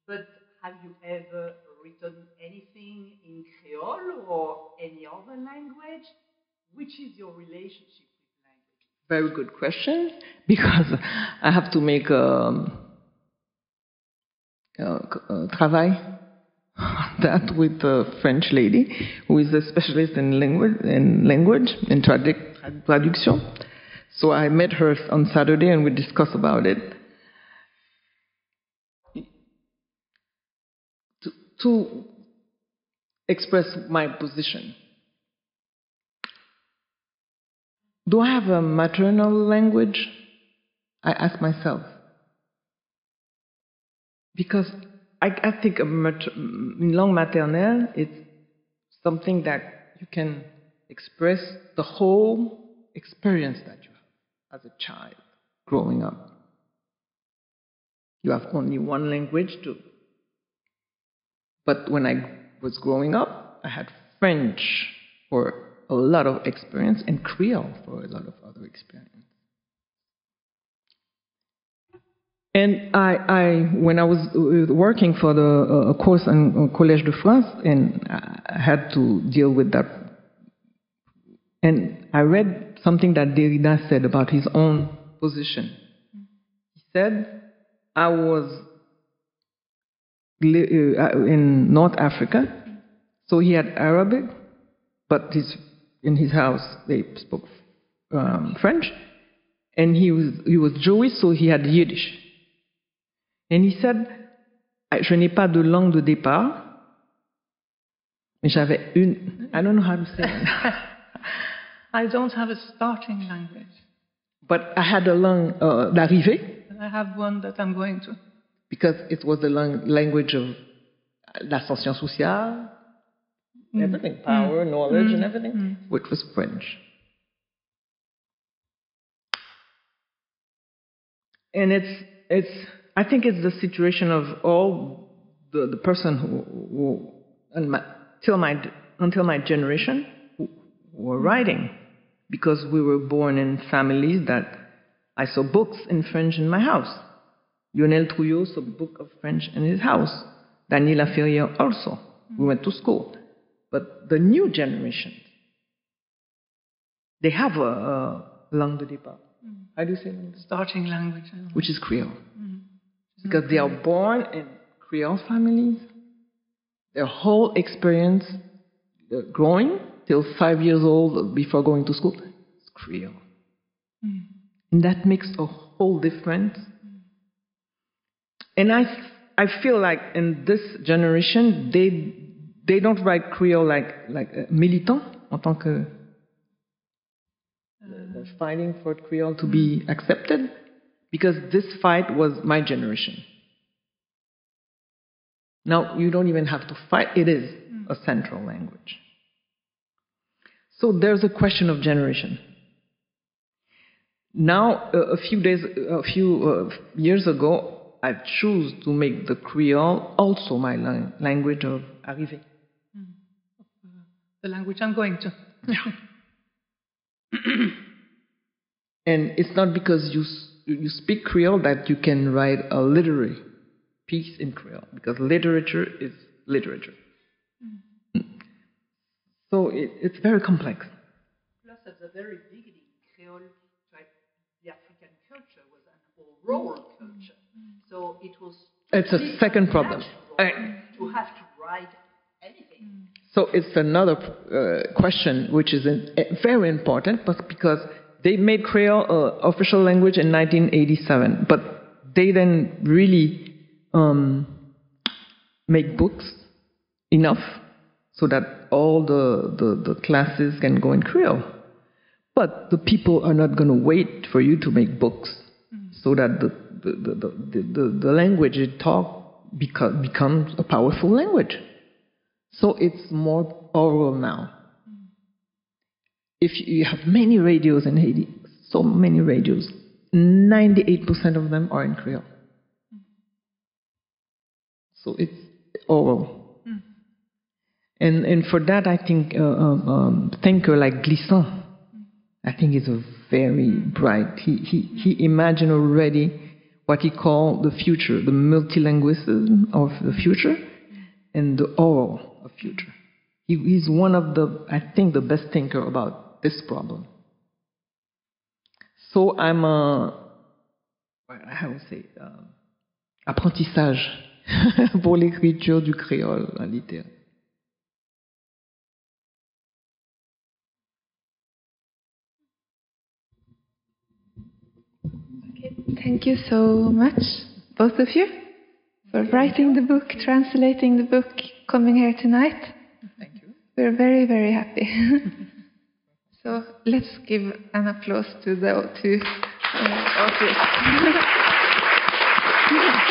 Speaker 8: but have you ever written anything in Creole or any other language? Which is your relationship with language?
Speaker 2: Very good question, because I have to make a, a, a travail that with a French lady who is a specialist in language, in language, in tradu- traduction. So I met her on Saturday and we discussed about it. To, express my position. Do I have a maternal language? I ask myself. Because I, I think a mater- langue maternelle is something that you can express the whole experience that you have as a child growing up. You have only one language to. But when I was growing up, I had French for a lot of experience and Creole for a lot of other experience. And I, I, when I was working for the uh, course in uh, Collège de France, and I had to deal with that. And I read something that Derrida said about his own position. He said, I was in North Africa, so he had Arabic, but his, in his house they spoke um, French, and he was, he was Jewish, so he had Yiddish. And he said, Je n'ai pas de langue de départ, mais j'avais une. I don't know how to say it.
Speaker 4: I don't have a starting language.
Speaker 2: But I had a langue uh, d'arrivée.
Speaker 4: I have one that I'm going to.
Speaker 2: Because it was the language of l'ascension sociale, mm. everything, power, mm. knowledge, mm. and everything, which was French. And it's, it's, I think it's the situation of all the, the person who, who and my, till my, until my generation who were writing because we were born in families that I saw books in French in my house. Lyonel Trouillot a book of French in his house. Dany Laferrière also. We went to school. But the new generation, they have a, a langue de départ. Mm. How do you say départ?
Speaker 4: Starting language.
Speaker 2: Which is Creole. Mm. Because they are born in Creole families. Their whole experience, growing till five years old before going to school, is Creole. Mm. And that makes a whole difference. And I, I feel like in this generation, they, they don't write Creole like, like uh, militant, en tant que they're fighting for Creole to be accepted, because this fight was my generation. Now, you don't even have to fight, it is a central language. So there's a question of generation. Now, a, a few days, a few uh, years ago, I chose to make the Creole also my lang- language of arrivée.
Speaker 4: The language I'm going to.
Speaker 2: And it's not because you, you speak Creole that you can write a literary piece in Creole, because literature is literature. So it, it's very complex.
Speaker 8: Plus, at the very beginning, Creole, like the African culture, was an oral culture. So it was
Speaker 2: It's a second problem.
Speaker 8: to have to write anything.
Speaker 2: So it's another uh, question which is in, uh, very important, but because they made Creole uh, official language in 1987, but they then really um, make books enough so that all the, the, the classes can go in Creole. But the people are not going to wait for you to make books so that the, the, the, the, the, language you talk beco- becomes a powerful language. So it's more oral now. If you have many radios in Haiti, so many radios, 98% of them are in Creole. So it's oral. And, and for that, I think uh, um, um, thinker like Glissant, I think is a very bright. He, he, he imagined already what he called the future, the multilingualism of the future and the oral of future. He, he's one of the, I think, the best thinker about this problem. So I'm a, how would say, um, apprentissage pour l'écriture du créole en.
Speaker 3: Thank you so much, both of you, for writing the book, translating the book, coming here tonight.
Speaker 2: Thank you.
Speaker 3: We're very, very happy. so let's give an applause to the two uh, authors.